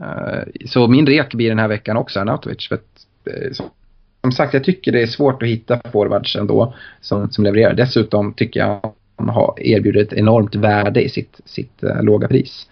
Eh, så min rek blir den här veckan också Arnautovic. För att, eh, som sagt, jag tycker det är svårt att hitta forwards ändå som, som levererar. Dessutom tycker jag han har erbjudit ett enormt värde i sitt, sitt äh, låga pris.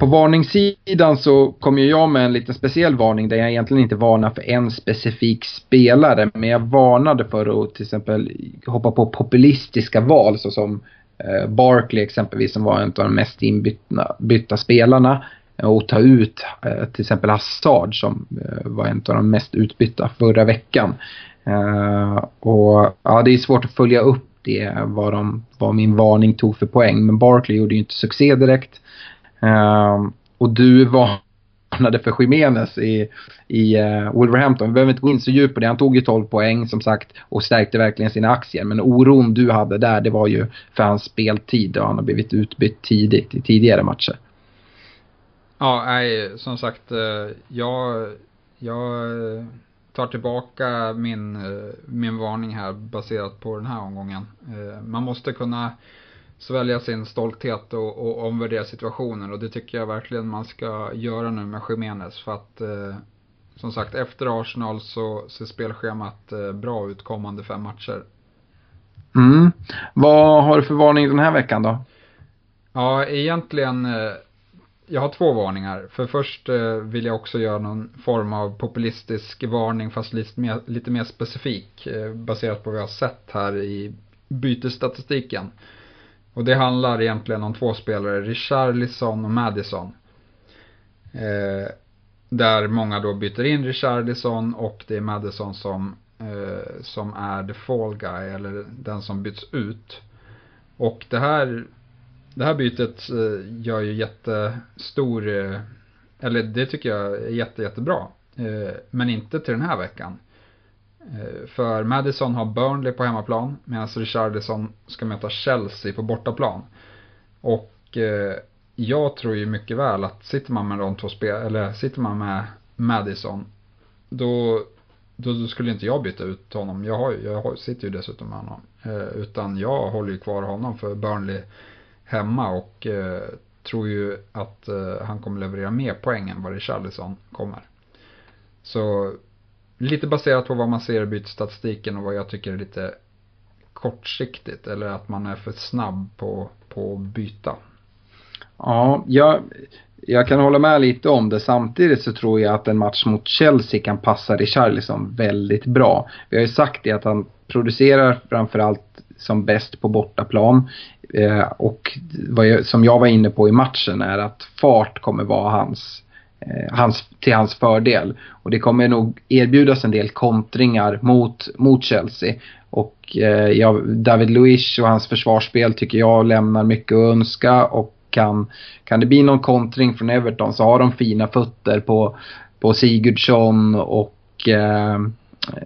På varningssidan så kommer jag med en lite speciell varning där jag egentligen inte varnar för en specifik spelare. Men jag varnade för att till exempel hoppa på populistiska val såsom Eh, Barkley exempelvis som var en av de mest inbytta spelarna eh, och ta ut eh, till exempel Hazard som var en av de mest utbytta förra veckan. Och ja, det är svårt att följa upp det, vad, de, vad min varning tog för poäng. Men Barkley gjorde ju inte succé direkt. Och du var varnade för Jiménez i, i uh, Wolverhampton. Vi behöver inte gå in så djupt på det. Han tog ju 12 poäng som sagt och stärkte verkligen sina aktier. Men oron du hade där det var ju för hans speltid och han har blivit utbytt tidigt i tidigare matcher. Ja, nej, som sagt, eh, jag, jag eh, tar tillbaka min, min varning här baserat på den här omgången. Man måste kunna svälja sin stolthet och, och omvärdera situationen och det tycker jag verkligen man ska göra nu med Jiménez för att eh, som sagt efter Arsenal så ser spelschemat eh, bra ut kommande fem matcher. Mm. Vad har du för varning den här veckan då? Ja, egentligen eh, jag har två varningar. För först eh, vill jag också göra någon form av populistisk varning fast lite mer, lite mer specifik eh, baserat på vad jag har sett här i bytesstatistiken. Och det handlar egentligen om två spelare, Richarlison och Madison. Eh, där många då byter in Richarlison och det är Madison som, eh, som är the fall guy eller den som byts ut. Och det här, det här bytet eh, gör ju jättestor, eh, eller det tycker jag är jätte, jättebra. Eh, men inte till den här veckan. Eh, för Madison har Burnley på hemmaplan medan Richardison ska möta Chelsea på bortaplan. Och eh, jag tror ju mycket väl att sitter man med de två spel eller sitter man med Madison då, då, då, skulle inte jag byta ut honom. Jag, har, jag sitter ju dessutom med honom. Eh, utan jag håller ju kvar honom för Burnley hemma och eh, tror ju att eh, han kommer leverera mer poäng än vad Richardison kommer. Så lite baserat på vad man ser i bytesstatistiken och vad jag tycker är lite kortsiktigt eller att man är för snabb på, på att byta. Ja, jag, jag kan hålla med lite om det. Samtidigt så tror jag att en match mot Chelsea kan passa Richarlison väldigt bra. Vi har ju sagt det att han producerar framförallt som bäst på bortaplan. Eh, och jag, som jag var inne på i matchen är att fart kommer vara hans Eh, Eh, hans, till hans fördel. Och det kommer nog erbjudas en del kontringar mot, mot Chelsea. Och eh, ja, David Luiz och hans försvarsspel tycker jag lämnar mycket att önska. Och kan, kan det bli någon kontring från Everton så har de fina fötter på, på Sigurdsson och eh, Eh,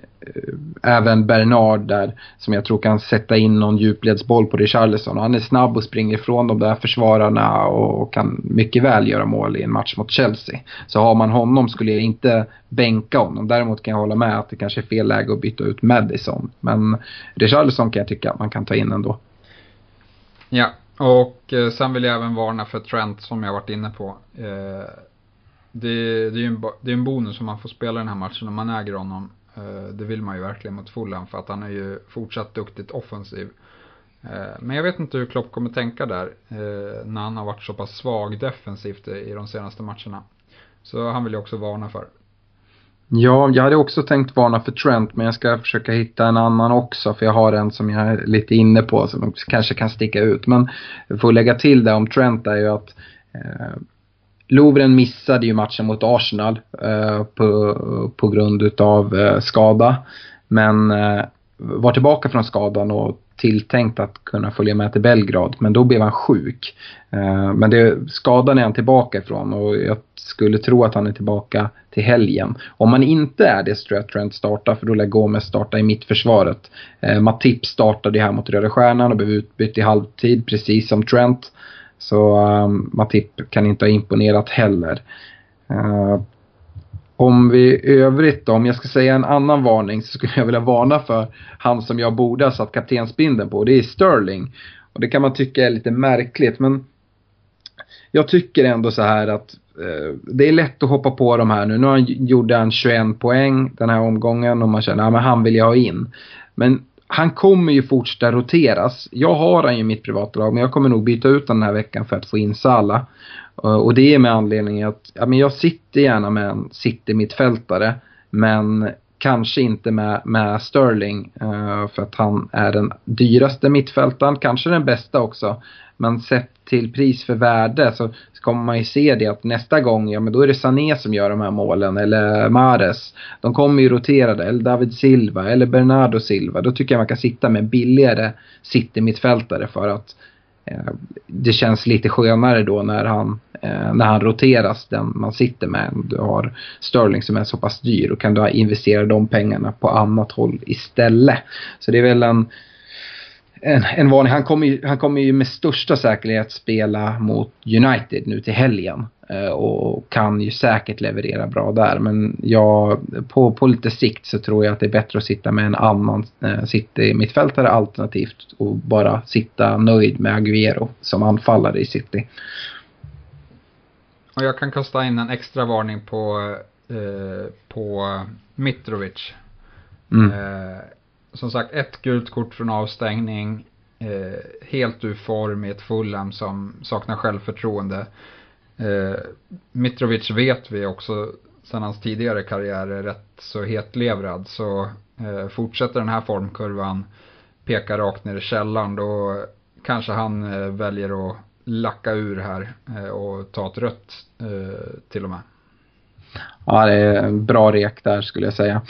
även Bernard där som jag tror kan sätta in någon djupledsboll på Richarlison. Han är snabb och springer ifrån de där försvararna och kan mycket väl göra mål i en match mot Chelsea. Så har man honom skulle jag inte bänka honom. Däremot kan jag hålla med att det kanske är fel läge att byta ut Madison. Men Richarlison kan jag tycka att man kan ta in ändå. Ja, och eh, sen vill jag även varna för Trent som jag varit inne på. Eh, det, det är ju en, det är en bonus om man får spela den här matchen om man äger honom. Eh, det vill man ju verkligen mot Fulham för att han är ju fortsatt duktigt offensiv. Eh, men jag vet inte hur Klopp kommer tänka där eh, när han har varit så pass svag defensivt i de senaste matcherna. Så han vill jag också varna för. Ja, jag hade också tänkt varna för Trent men jag ska försöka hitta en annan också för jag har en som jag är lite inne på som kanske kan sticka ut. Men för att lägga till det om Trent är ju att eh, Lovren missade ju matchen mot Arsenal eh, på, på grund utav eh, skada. Men eh, var tillbaka från skadan och tilltänkt att kunna följa med till Belgrad. Men då blev han sjuk. Eh, men det, skadan är han tillbaka ifrån och jag skulle tro att han är tillbaka till helgen. Om han inte är det så tror jag att Trent startar för då lär Gomes starta i mittförsvaret. Eh, Matip startade ju här mot Röda Stjärnan och blev utbytt i halvtid precis som Trent. Så um, Matip kan inte ha imponerat heller. Uh, om vi i övrigt då, om jag ska säga en annan varning så skulle jag vilja varna för han som jag borde ha satt kaptensbindeln på. Det är Sterling. Och det kan man tycka är lite märkligt men jag tycker ändå så här att eh, det är lätt att hoppa på de här nu. Nu gjorde han 21 poäng den här omgången och man känner att ja, han vill jag ha in. Men han kommer ju fortsätta roteras. Jag har han ju i mitt privata lag men jag kommer nog byta ut den här veckan för att få in Sala. Eh, och det är med anledning att ja, men jag sitter gärna med en City-mittfältare men kanske inte med, med Sterling eh, för att han är den dyraste mittfältaren, kanske den bästa också. Men sett till pris för värde så, så kommer man ju se det att nästa gång, ja men då är det Sané som gör de här målen eller Mares. De kommer ju roterade, eller David Silva eller Bernardo Silva. Då tycker jag man kan sitta med billigare City-mittfältare för att eh, Eh, det känns lite skönare då när han, eh, när han roteras, den man sitter med. Du har Sterling som är så pass dyr och kan du investera de pengarna på annat håll istället. Så det är väl en en, en varning. Han kommer, ju, han kommer ju med största säkerhet spela mot United nu till helgen. Eh, och kan ju säkert leverera bra där. Men jag, på, på lite sikt så tror jag att det är bättre att sitta med en annan eh, City mittfältare alternativt och bara sitta nöjd med Aguero som anfallare i City. Och jag kan kasta in en extra varning på, eh, på Mitrovic. Mm. Eh, som sagt, ett gult kort från avstängning. Eh, helt ur form i ett Fulham som saknar självförtroende. Eh, Mitrovic vet vi också sedan hans tidigare karriär är rätt så hetlevrad. Så eh, fortsätter den här formkurvan peka rakt ner i källaren då kanske han eh, väljer att lacka ur här eh, och ta ett rött eh, till och med. Ja, det är en bra rek där skulle jag säga.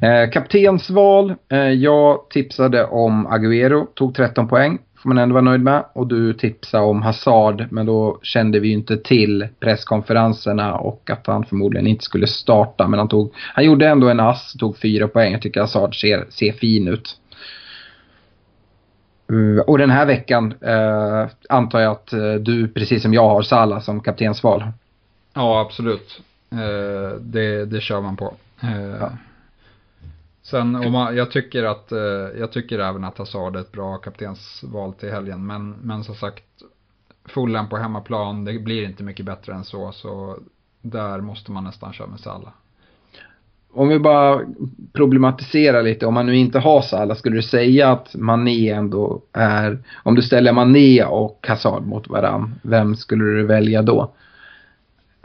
Eh, kaptensval. Eh, jag tipsade om Agüero, tog 13 poäng får man ändå vara nöjd med. Och du tipsade om Hazard, men då kände vi ju inte till presskonferenserna och att han förmodligen inte skulle starta. Men han, tog, han gjorde ändå en ass, tog fyra poäng. Jag tycker Hazard ser, ser fin ut. Uh, och den här veckan uh, antar jag att uh, du, precis som jag, har Salah som kaptensval. Ja, absolut. det, det kör man på. Ja. Sen och man, jag tycker att, eh, jag tycker även att Hazard är ett bra kaptensval till helgen. Men, men som sagt, Fulham på hemmaplan, det blir inte mycket bättre än så. Så där måste man nästan köra med Salah. Om vi bara problematiserar lite, om man nu inte har Salah, skulle du säga att Mané ändå är, om du ställer Mané och Hazard mot varandra, vem skulle du välja då?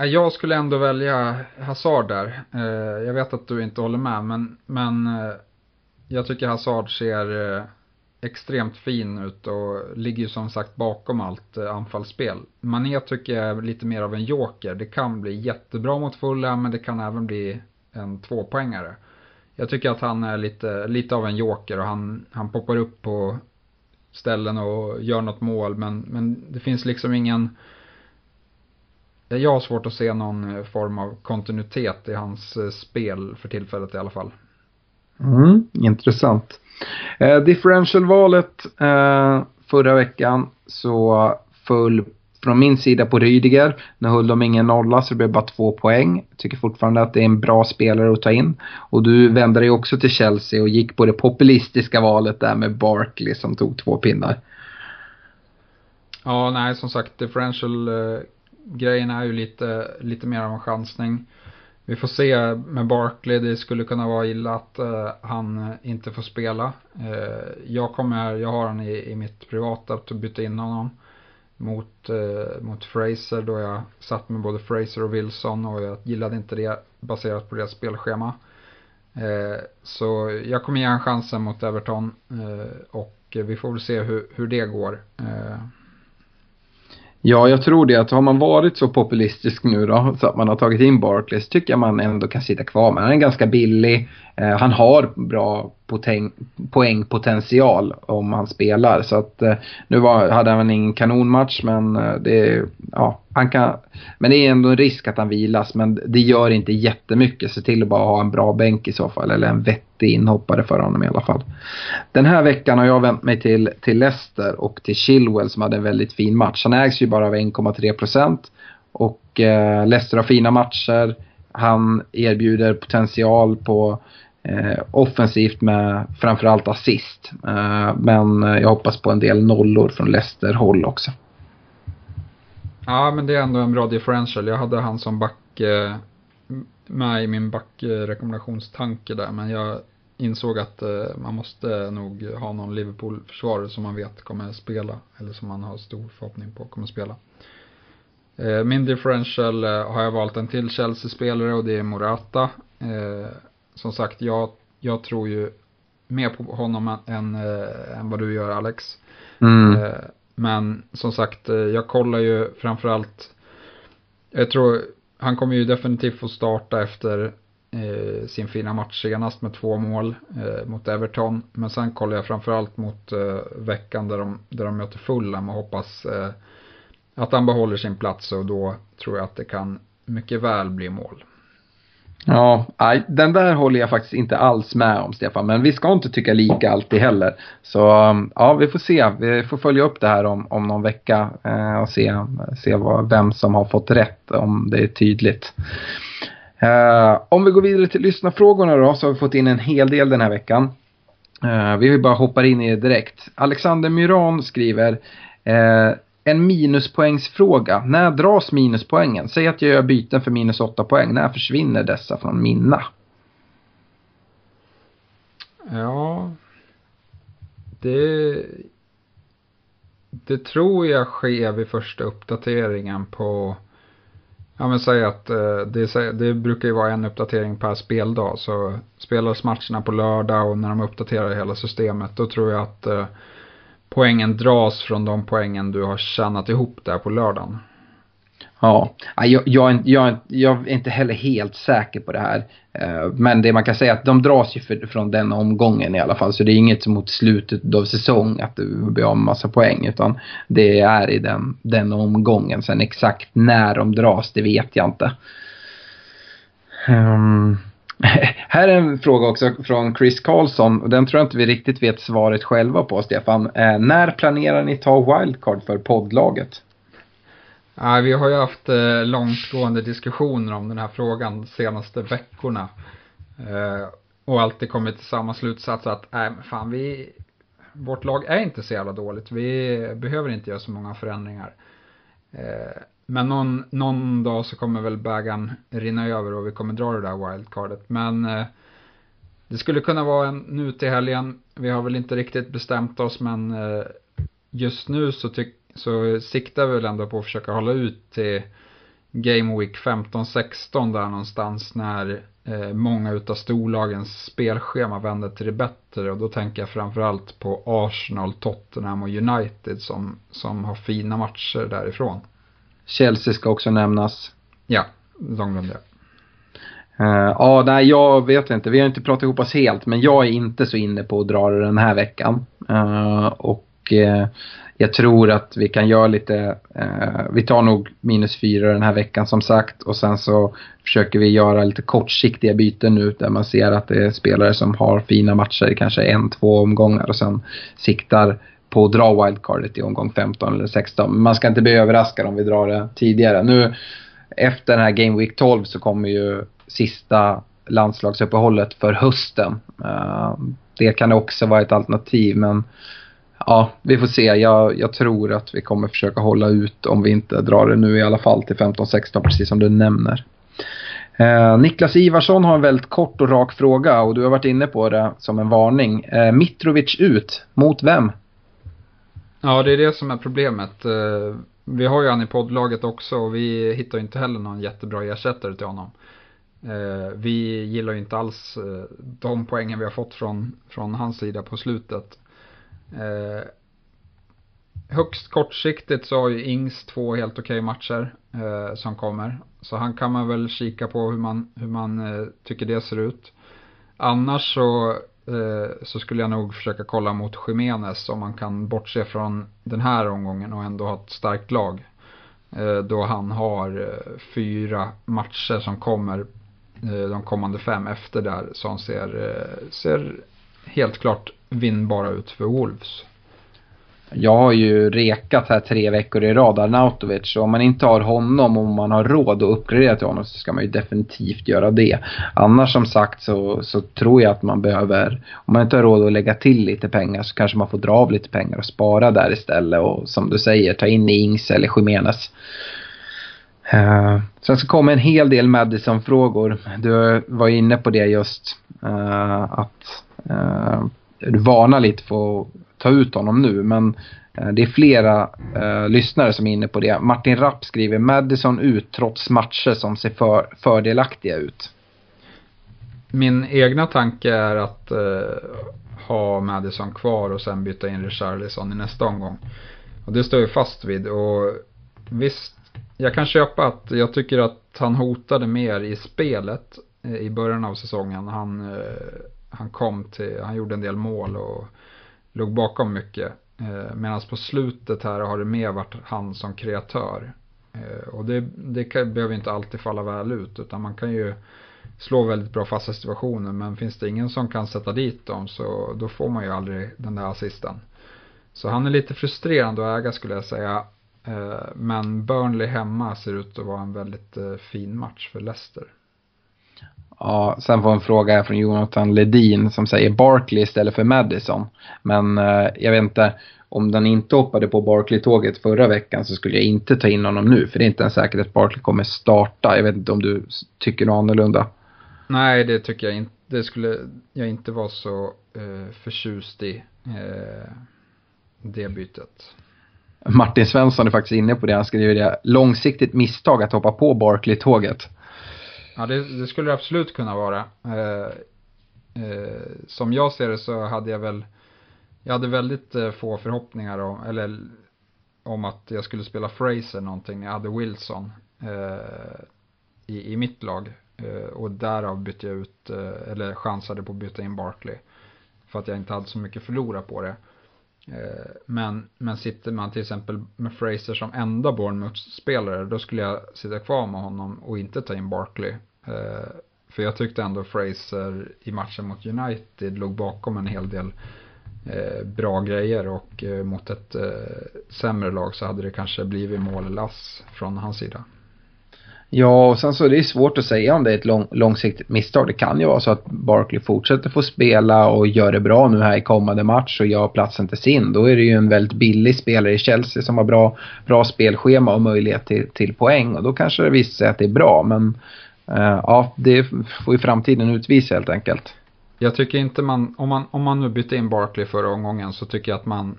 Jag skulle ändå välja Hazard där. Eh, jag vet att du inte håller med, men, men eh, jag tycker Hazard ser eh, extremt fin ut och ligger ju som sagt bakom allt anfallsspel. Mané tycker jag är lite mer av en joker. Det kan bli jättebra mot fulla, men det kan även bli en tvåpoängare. Jag tycker att han är lite, lite av en joker och han, han poppar upp på ställen och gör något mål, men, men det finns liksom ingen jag har svårt att se någon eh, form av kontinuitet i hans eh, spel för tillfället i alla fall. Mm, intressant. Eh, differential-valet eh, förra veckan så föll från min sida på Rydiger. Nu höll de ingen nolla så det blev bara två poäng. Jag tycker fortfarande att det är en bra spelare att ta in. Och du vände dig också till Chelsea och gick på det populistiska valet där med Barkley som tog två pinnar. Ja, nej som sagt differential grejerna grejen är ju lite, lite mer av en chansning. Vi får se med Barkley, det skulle kunna vara illa att eh, han inte får spela. Eh, jag kommer, jag har han i, i mitt privata att byta in honom mot, eh, mot Fraser då jag satt med både Fraser och Wilson och jag gillade inte det baserat på deras spelschema. Eh, så jag kommer ge en chansen mot Everton eh, och vi får väl se hur, hur det går. Eh, Ja, jag tror det. Att har man varit så populistisk nu då, så att man har tagit in Barclays, tycker jag man ändå kan sitta kvar med. Han är ganska billig. Eh, han har bra poäng, poängpotential om han spelar. Så att eh, nu var, hade han ingen kanonmatch men eh, det, ja, han kan, men det är ändå en risk att han vilas men det gör inte jättemycket. Se till att bara ha en bra bänk i så fall eller en vettig inhoppare för honom i alla fall. Den här veckan har jag vänt mig till, till Leicester och till Chilwell som hade en väldigt fin match. Han ägs ju bara av 1,3 procent och eh, Leicester har fina matcher. Han erbjuder potential på eh, offensivt med framförallt assist. Eh, men jag hoppas på en del nollor från Leicester-håll också. Ja, men det är ändå en bra differential. Jag hade han som back eh, med i min backrekommendationstanke där, men jag insåg att eh, man måste nog ha någon Liverpool-försvarare som man vet kommer spela, eller som man har stor förhoppning på kommer spela. Eh, min differential eh, har jag valt en till Chelsea-spelare och det är Morata. Eh, som sagt, jag, jag tror ju mer på honom än, äh, än vad du gör Alex. Mm. Men som sagt, eh, jag kollar ju framförallt, jag tror han kommer ju definitivt få starta efter eh, sin fina match senast med två mål eh, mot Everton. Men sen kollar jag framförallt mot veckan där de, där de möter Fulham och hoppas att han behåller sin plats och då tror jag att det kan mycket väl bli mål. Ja, den där håller jag faktiskt inte alls med om Stefan. Men vi ska inte tycka lika alltid heller. Så um, ja, vi får se. Vi får följa upp det här om, om någon vecka eh, och se, se vad, vem som har fått rätt om det är tydligt. Eh, om vi går vidare till lyssnarfrågorna då så har vi fått in en hel del den här veckan. Eh, vi vill bara hoppa in i det direkt. Alexander Myran skriver eh, en minuspoängsfråga. När dras minuspoängen? Säg att jag gör byten för minus 8 poäng. När försvinner dessa från mina? Ja, det, det tror jag sker vid första uppdateringen på Ja men säg att eh, det, det brukar ju vara en uppdatering per speldag. Så spelas matcherna på lördag och när de uppdaterar hela systemet då tror jag att eh, poängen dras från de poängen du har tjänat ihop där på lördagen. Ja, jag, jag, jag, jag, är inte heller helt säker på det här. Eh, men det man kan säga är att de dras ju för, från den omgången i alla fall. Så det är inget mot slutet av säsong att du blir av med massa poäng. Utan det är i den, den omgången. Sen exakt när de dras, det vet jag inte. Um, här är en fråga också från Chris Karlsson. Och den tror jag inte vi riktigt vet svaret själva på, Stefan. Eh, när planerar ni ta wildcard för poddlaget? Ja, vi har ju haft eh, långtgående diskussioner om den här frågan de senaste veckorna. Eh, och alltid kommit till samma slutsats att, äh, fan vi, vårt lag är inte så jävla dåligt. Vi behöver inte göra så många förändringar. Eh, men någon, någon dag så kommer väl bägaren rinna över och vi kommer dra det där wildcardet. Men eh, det skulle kunna vara en nu till helgen. Vi har väl inte riktigt bestämt oss men eh, just nu så tyck, så siktar vi väl ändå på att försöka hålla ut till Game Week 15-16 där någonstans när eh, många utav storlagens spelschema vänder till det bättre och då tänker jag framförallt på Arsenal, Tottenham och United som, som har fina matcher därifrån. Chelsea ska också nämnas. Ja, de glömde jag. Uh, ja, nej, jag vet inte. Vi har inte pratat ihop oss helt, men jag är inte så inne på att dra det den här veckan. Uh, och uh, jag tror att vi kan göra lite, vi tar nog minus fyra den här veckan som sagt och sen så försöker vi göra lite kortsiktiga byten nu där man ser att det är spelare som har fina matcher, kanske en, två omgångar och sen siktar på att dra wildcardet i omgång 15 eller 16. Men man ska inte bli överraskad om vi drar det tidigare. Nu efter den här Game Week 12 så kommer ju sista landslagsuppehållet för hösten. Eh, det kan också vara ett alternativ men ja, vi får se. Jag, jag, tror att vi kommer försöka hålla ut om vi inte drar det nu i alla fall till 15-16 precis som du nämner. Eh, Niklas Ivarsson har en väldigt kort och rak fråga och du har varit inne på det som en varning. Eh, Mitrovic ut, mot vem? Ja, det är det som är problemet. Eh, vi har ju han i poddlaget också och vi hittar inte heller någon jättebra ersättare till honom. Eh, vi gillar ju inte alls eh, de poängen vi har fått från, från hans sida på slutet. Högst kortsiktigt så har ju Ings två helt okej matcher som kommer. Så han kan man väl kika på hur man, hur man tycker det ser ut. Annars så, Eh, så skulle jag nog försöka kolla mot Jiménez om man kan bortse från den här omgången och ändå ha ett starkt lag. Eh, då han har eh, fyra matcher som kommer de kommande fem efter där som ser, ser helt klart vinnbara ut för Wolves. Jag har ju rekat här tre veckor i rad Arnautovic och om man inte har honom och om man har råd att uppgradera till honom så ska man ju definitivt göra det. Annars som sagt så, så tror jag att man behöver, om man inte har råd att lägga till lite pengar så kanske man får dra av lite pengar och spara där istället och som du säger ta in Ings eller Jimenez. Uh, eh, sen så kommer en hel del Madison-frågor. Du var inne på det just. Uh, att eh, uh, du varnar lite för ta ut honom nu. Men eh, det är flera eh, lyssnare som är inne på det. Martin Rapp skriver Madison ut trots matcher som ser för, fördelaktiga ut. Min egna tanke är att eh, ha Madison kvar och sen byta in Richarlison i nästa omgång. Och det står jag fast vid. Och visst, jag kan köpa att jag tycker att han hotade mer i spelet eh, i början av säsongen. Han, eh, han kom till, han gjorde en del mål och låg bakom mycket. Eh, Medan på slutet här har det mer varit han som kreatör. Eh, och det, det kan, behöver inte alltid falla väl ut utan man kan ju slå väldigt bra fasta situationer men finns det ingen som kan sätta dit dem så då får man ju aldrig den där assisten. Så han är lite frustrerande att äga skulle jag säga. Eh, men Burnley hemma ser ut att vara en väldigt eh, fin match för Leicester. Ja, sen får en fråga här från Jonathan Ledin som säger Barkley istället för Madison. Men eh, jag vet inte, om den inte hoppade på Barkley-tåget förra veckan så skulle jag inte ta in honom nu. För det är inte en säkerhet att Barkley kommer starta. Jag vet inte om du tycker något annorlunda. Nej, det tycker jag inte. Det skulle jag inte vara så eh, förtjust i. Eh, det bytet. Martin Svensson är faktiskt inne på det. Han skriver det. Långsiktigt misstag att hoppa på Barkley-tåget. Ja, det, det, skulle det absolut kunna vara. Eh, eh, som jag ser det så hade jag väl, jag hade väldigt eh, få förhoppningar om, eller om att jag skulle spela Fraser någonting. Jag hade Wilson eh, i, i mitt lag. Eh, och därav bytte jag ut, eh, eller chansade på att byta in Barkley. För att jag inte hade så mycket förlora på det. Eh, men, men sitter man till exempel med Fraser som enda Bournemouth-spelare då skulle jag sitta kvar med honom och inte ta in Barkley. Eh, för jag tyckte ändå Fraser i matchen mot United låg bakom en hel del eh, bra grejer och mot ett sämre lag så hade det kanske blivit mål från hans sida. Ja, och sen så är det svårt att säga om det är ett lång, långsiktigt misstag. Det kan ju vara så att Barkley fortsätter få spela och gör det bra nu här i kommande match och gör platsen till sin. Då är det ju en väldigt billig spelare i Chelsea som har bra, bra spelschema och möjlighet till, till poäng. Och då kanske det visar sig att det är bra. Men uh, ja, det får ju framtiden utvisa helt enkelt. Jag tycker inte man, om man, om man nu bytte in Barkley förra omgången så tycker jag att man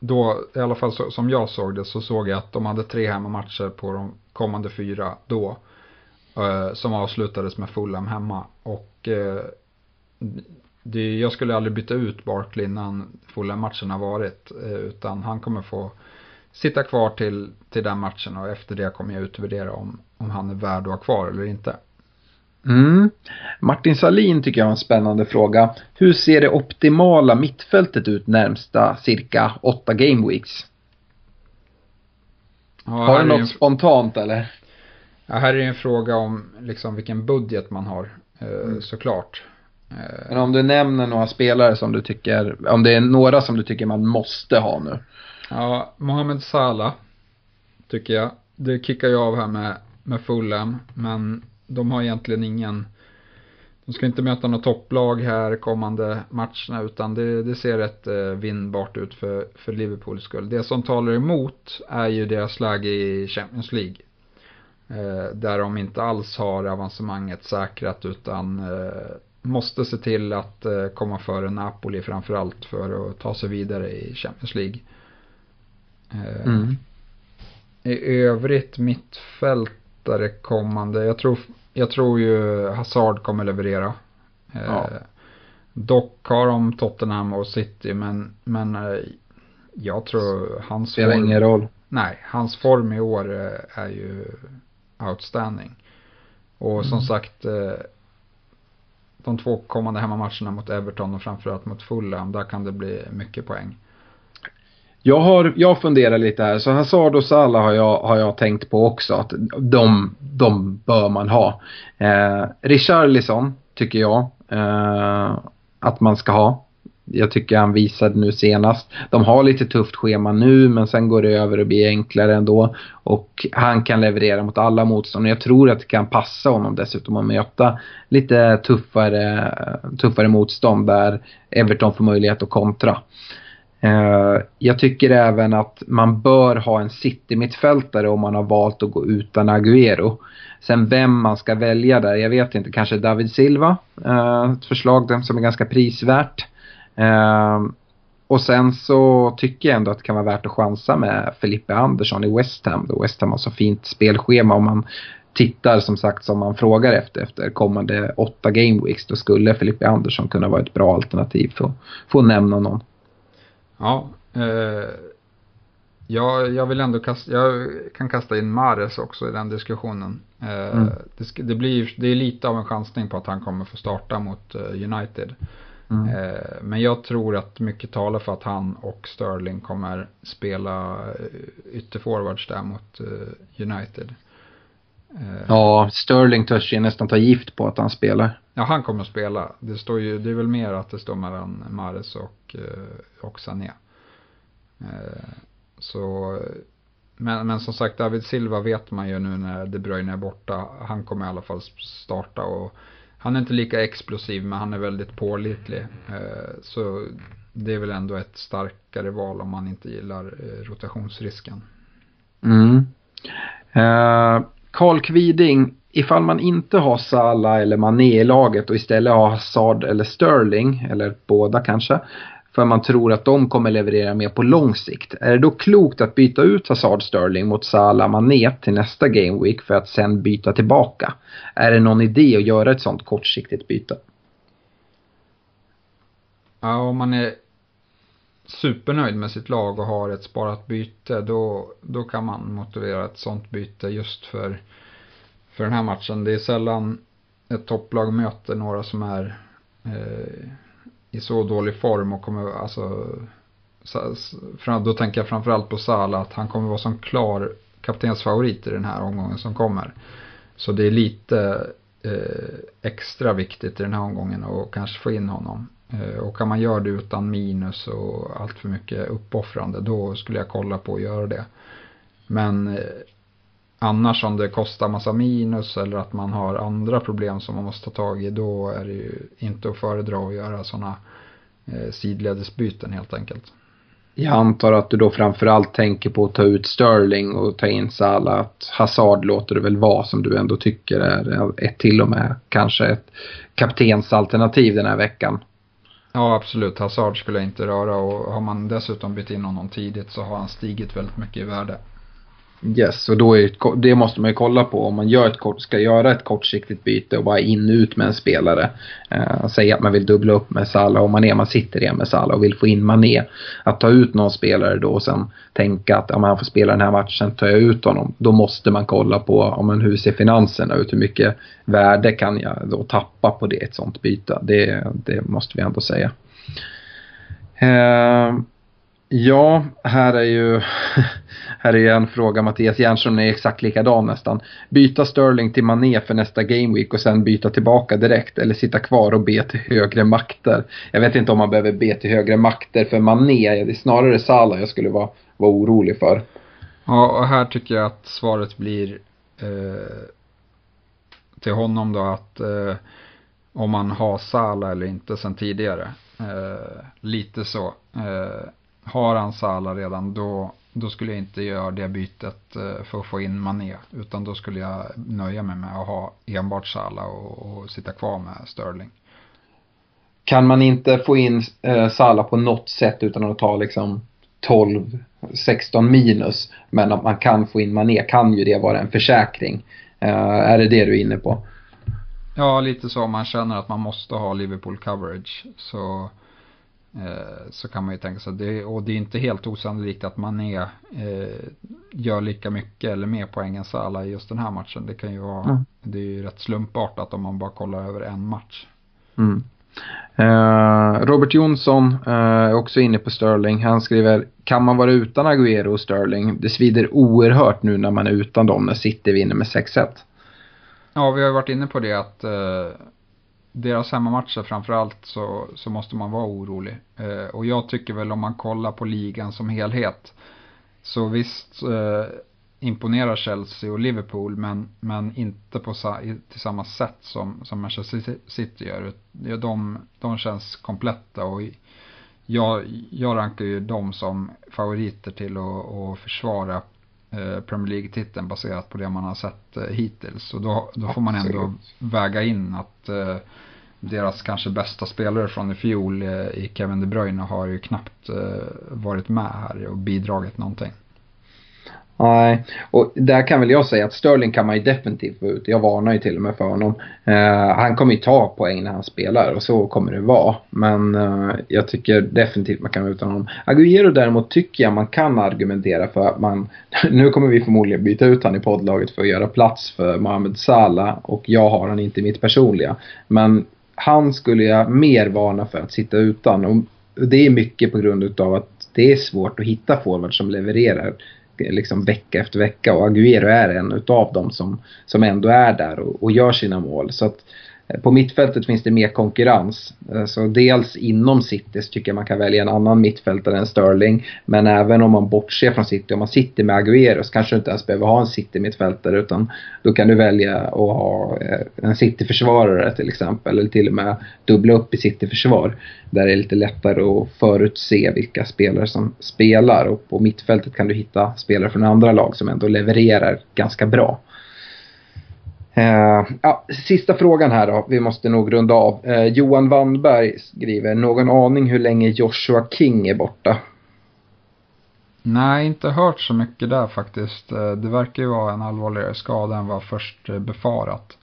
då, i alla fall så, som jag såg det, så såg jag att de hade tre hemmamatcher på de kommande fyra då. Eh, som avslutades med Fulham hemma. Och eh, det, jag skulle aldrig byta ut Barkley innan Fulham-matchen har varit. Eh, utan han kommer få sitta kvar till, till den matchen och efter det kommer jag utvärdera om, om han är värd att ha kvar eller inte. Mm. Martin Salin tycker jag har en spännande fråga. Hur ser det optimala mittfältet ut närmsta cirka åtta gameweeks? Ja, har du något en... spontant eller? Ja, här är en fråga om liksom vilken budget man har, eh, mm. såklart. Eh, Men om du nämner några spelare som du tycker, om det är några som du tycker man måste ha nu? Ja, Mohamed Salah tycker jag. Det kickar ju av här med, med Fulham, men de har egentligen ingen de ska inte möta något topplag här kommande matcherna utan det, det ser rätt eh, vinnbart ut för, för Liverpools skull. Det som talar emot är ju deras läge i Champions League. Eh, där de inte alls har avancemanget säkrat utan eh, måste se till att komma före Napoli framförallt för att ta sig vidare i Champions League. Mm. I övrigt mittfältare kommande, jag tror jag tror ju Hazard kommer leverera. Eh, ja. dock har de Tottenham och City men, men eh, jag tror hans Spelar form, ingen roll. Nej, hans form i år eh, är ju outstanding. Och mm. som sagt de två kommande hemmamatcherna mot Everton och framförallt mot Fulham, där kan det bli mycket poäng. Jag har, jag funderar lite här, så Hazard och Salah har jag, har jag tänkt på också att de, de bör man ha. Eh, Richarlison tycker jag eh, att man ska ha. Jag tycker han visade nu senast. De har lite tufft schema nu men sen går det över och blir enklare ändå. Och han kan leverera mot alla motstånd. Jag tror att det kan passa honom dessutom att möta lite tuffare, tuffare motstånd där Everton får möjlighet att kontra. Eh, jag tycker även att man bör ha en city-mittfältare om man har valt att gå utan Agüero. Sen vem man ska välja där, jag vet inte. Kanske David Silva, eh, ett förslag som är ganska prisvärt. Eh, och sen så tycker jag ändå att det kan vara värt att chansa med Felipe Andersson i West Ham. Då West Ham har så fint spelschema om man tittar som sagt som man frågar efter efter kommande åtta game weeks. Då skulle Felipe Andersson kunna vara ett bra alternativ för att få nämna någon. Ja, eh, jag, jag vill ändå kasta, jag kan kasta in Mares också i den diskussionen. Eh, mm. det, det, blir, det är lite av en chansning på att han kommer få starta mot eh, United. Mm. Eh, men jag tror att mycket talar för att han och Sterling kommer spela eh, ytterforwards där mot eh, United. Eh, Ja, Sterling törs ju nästan ta gift på att han spelar. Ja, han kommer att spela. Det står ju, det är väl mer att det står mellan Mares och, eh, och Sané. Eh, så, men, men som sagt, David Silva vet man ju nu när De Bruyne är borta. Han kommer i alla fall starta och han är inte lika explosiv men han är väldigt pålitlig. Eh, så det är väl ändå ett starkare val om man inte gillar rotationsrisken. Mm. Eh, Carl Kviding, ifall man inte har Salah eller Mané i laget och istället har Hazard eller Sterling, eller båda kanske, för man tror att de kommer leverera mer på lång sikt. Är det då klokt att byta ut Hazard Sterling mot Salah Mané till nästa Game Week för att sen byta tillbaka? Är det någon idé att göra ett sånt kortsiktigt byte? Ja, om man är supernöjd med sitt lag och har ett sparat byte då, då kan man motivera ett sånt byte just för, för den här matchen. Det är sällan ett topplag möter några som är eh, i så dålig form och kommer, alltså, då tänker jag framförallt på Salah att han kommer vara som klar kaptensfavorit i den här omgången som kommer. Så det är lite eh, extra viktigt i den här omgången att kanske få in honom. Eh, och kan man göra det utan minus och allt för mycket uppoffrande då skulle jag kolla på att göra det. Men eh, annars om det kostar massa minus eller att man har andra problem som man måste ta tag i då är det ju inte att föredra att göra sådana eh, sidledesbyten helt enkelt. Jag antar att du då framförallt tänker på att ta ut Sterling och ta in Salah. Att Hazard låter det väl vara som du ändå tycker är ett till och med kanske ett kaptensalternativ den här veckan. Ja absolut, Hazard skulle jag inte röra och har man dessutom bytt in honom tidigt så har han stigit väldigt mycket i värde. Yes, och då är ett, det måste man ju kolla på om man gör ett kort, ska göra ett kortsiktigt byte och bara in och ut med en spelare. Eh, säg att man vill dubbla upp med Salah och Mané, man sitter igen med Salah och vill få in Mané. Att ta ut någon spelare då och sen tänka att om han får spela den här matchen tar jag ut honom. Då måste man kolla på om man, hur ser finanserna ut, hur mycket värde kan jag då tappa på det, ett sånt byte. Det, det måste vi ändå säga. Eh, Ja, här är ju här är en fråga. Mattias Järnsson är exakt likadan nästan. Byta Sterling till Mané för nästa Game Week och sen byta tillbaka direkt eller sitta kvar och be till högre makter. Jag vet inte om man behöver be till högre makter för Mané. Det är snarare Salah jag skulle vara, vara orolig för. Ja, och här tycker jag att svaret blir eh, till honom då att eh, om man har Sala eller inte sen tidigare. Eh, lite så. Eh, har han Sala redan då, då skulle jag inte göra det bytet eh, för att få in Mané. Utan då skulle jag nöja mig med att ha enbart Sala och, och sitta kvar med Sterling. Kan man inte få in eh, Salah på något sätt utan att ta liksom 12, 16 minus. Men att man kan få in Mané kan ju det vara en försäkring. Eh, är det det du är inne på? Ja, lite så. Man känner att man måste ha Liverpool coverage så, så kan man ju tänka sig det. Och det är inte helt osannolikt att man är, eh, gör lika mycket eller mer poäng än Salah i just den här matchen. Det kan ju vara, Mm. det är ju rätt slumpartat om man bara kollar över en match. Mm. Eh, Robert Jonsson eh, är också inne på Sterling. Han skriver, kan man vara utan Agüero och Sterling? Det svider oerhört nu när man är utan dem när City vinner med 6-1. Ja, vi har ju varit inne på det att eh, deras hemmamatcher framförallt så, så måste man vara orolig. Eh, och jag tycker väl om man kollar på ligan som helhet så visst eh, imponerar Chelsea och Liverpool men, men inte på sa, i, till samma sätt som, som Manchester City gör. Ja, De, de känns kompletta och jag, jag rankar ju dem som favoriter till att, att försvara eh, Premier League-titeln baserat på det man har sett eh, hittills. Och då, då får man ändå Absolut. väga in att eh, deras kanske bästa spelare från i fjol eh, i Kevin De Bruyne har ju knappt eh, varit med här och bidragit någonting. Nej, och där kan väl jag säga att Sterling kan man ju definitivt få ut. Jag varnar ju till och med för honom. Eh, han kommer ju ta poäng när han spelar och så kommer det vara. Men eh, jag tycker definitivt man kan vara utan honom. Agüero däremot tycker jag man kan argumentera för att man, nu kommer vi förmodligen byta ut han i poddlaget för att göra plats för Mohamed Salah och jag har han inte i mitt personliga. Men han skulle jag mer varna för att sitta utan. Och det är mycket på grund utav att det är svårt att hitta forwards som levererar eh, liksom vecka efter vecka och Agüero är en utav dem som, som ändå är där och, och gör sina mål. Så att Eh, på mittfältet finns det mer konkurrens. Eh, så dels inom City så tycker jag man kan välja en annan mittfältare än Sterling. Men även om man bortser från City, om man sitter med Agüero så kanske du inte ens behöver ha en City-mittfältare utan då kan du välja att ha eh, en City-försvarare till exempel. Eller till och med dubbla upp i City-försvar. Där det är lite lättare att förutse vilka spelare som spelar. Och på mittfältet kan du hitta spelare från andra lag som ändå levererar ganska bra. Eh, ja, sista frågan här då, vi måste nog runda av. Eh, Johan Wannberg skriver, någon aning hur länge Joshua King är borta? Nej, inte hört så mycket där faktiskt. Eh, det verkar ju vara en allvarligare skada än vad först eh, befarat.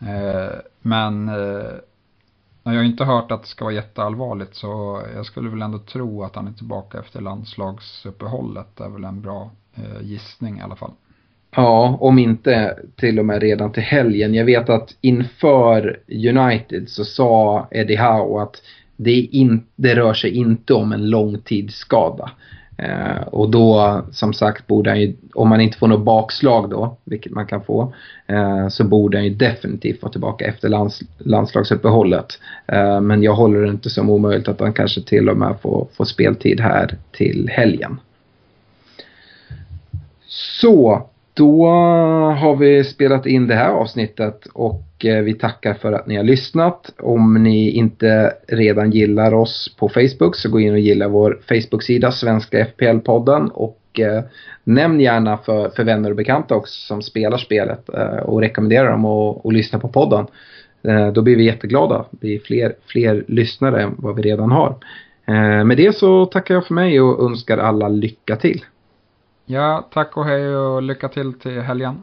Eh, men eh, jag har inte hört att det ska vara jätteallvarligt så jag skulle väl ändå tro att han är tillbaka efter landslagsuppehållet. Det är väl en bra gissning i alla fall. Ja, om inte till och med redan till helgen. Jag vet att inför United så sa Eddie Howe att det, in, det rör sig inte om en långtidsskada. Eh, och då, som sagt, borde han ju, om man inte får något bakslag då, vilket man kan få, eh, så borde han ju definitivt vara tillbaka efter lands, landslagsuppehållet. Eh, men jag håller det inte som omöjligt att han kanske till och med får, får speltid här till helgen. Så, då har vi spelat in det här avsnittet och eh, vi tackar för att ni har lyssnat. Om ni inte redan gillar oss på Facebook så gå in och gilla vår Facebook-sida Svenska FPL-podden och eh, nämn gärna för, för vänner och bekanta också som spelar spelet eh, och rekommendera dem att, att lyssna på podden. Då blir vi jätteglada. Det blir fler, fler lyssnare än vad vi redan har. Med det så tackar jag för mig och önskar alla lycka till. Ja, tack och hej och lycka till till helgen.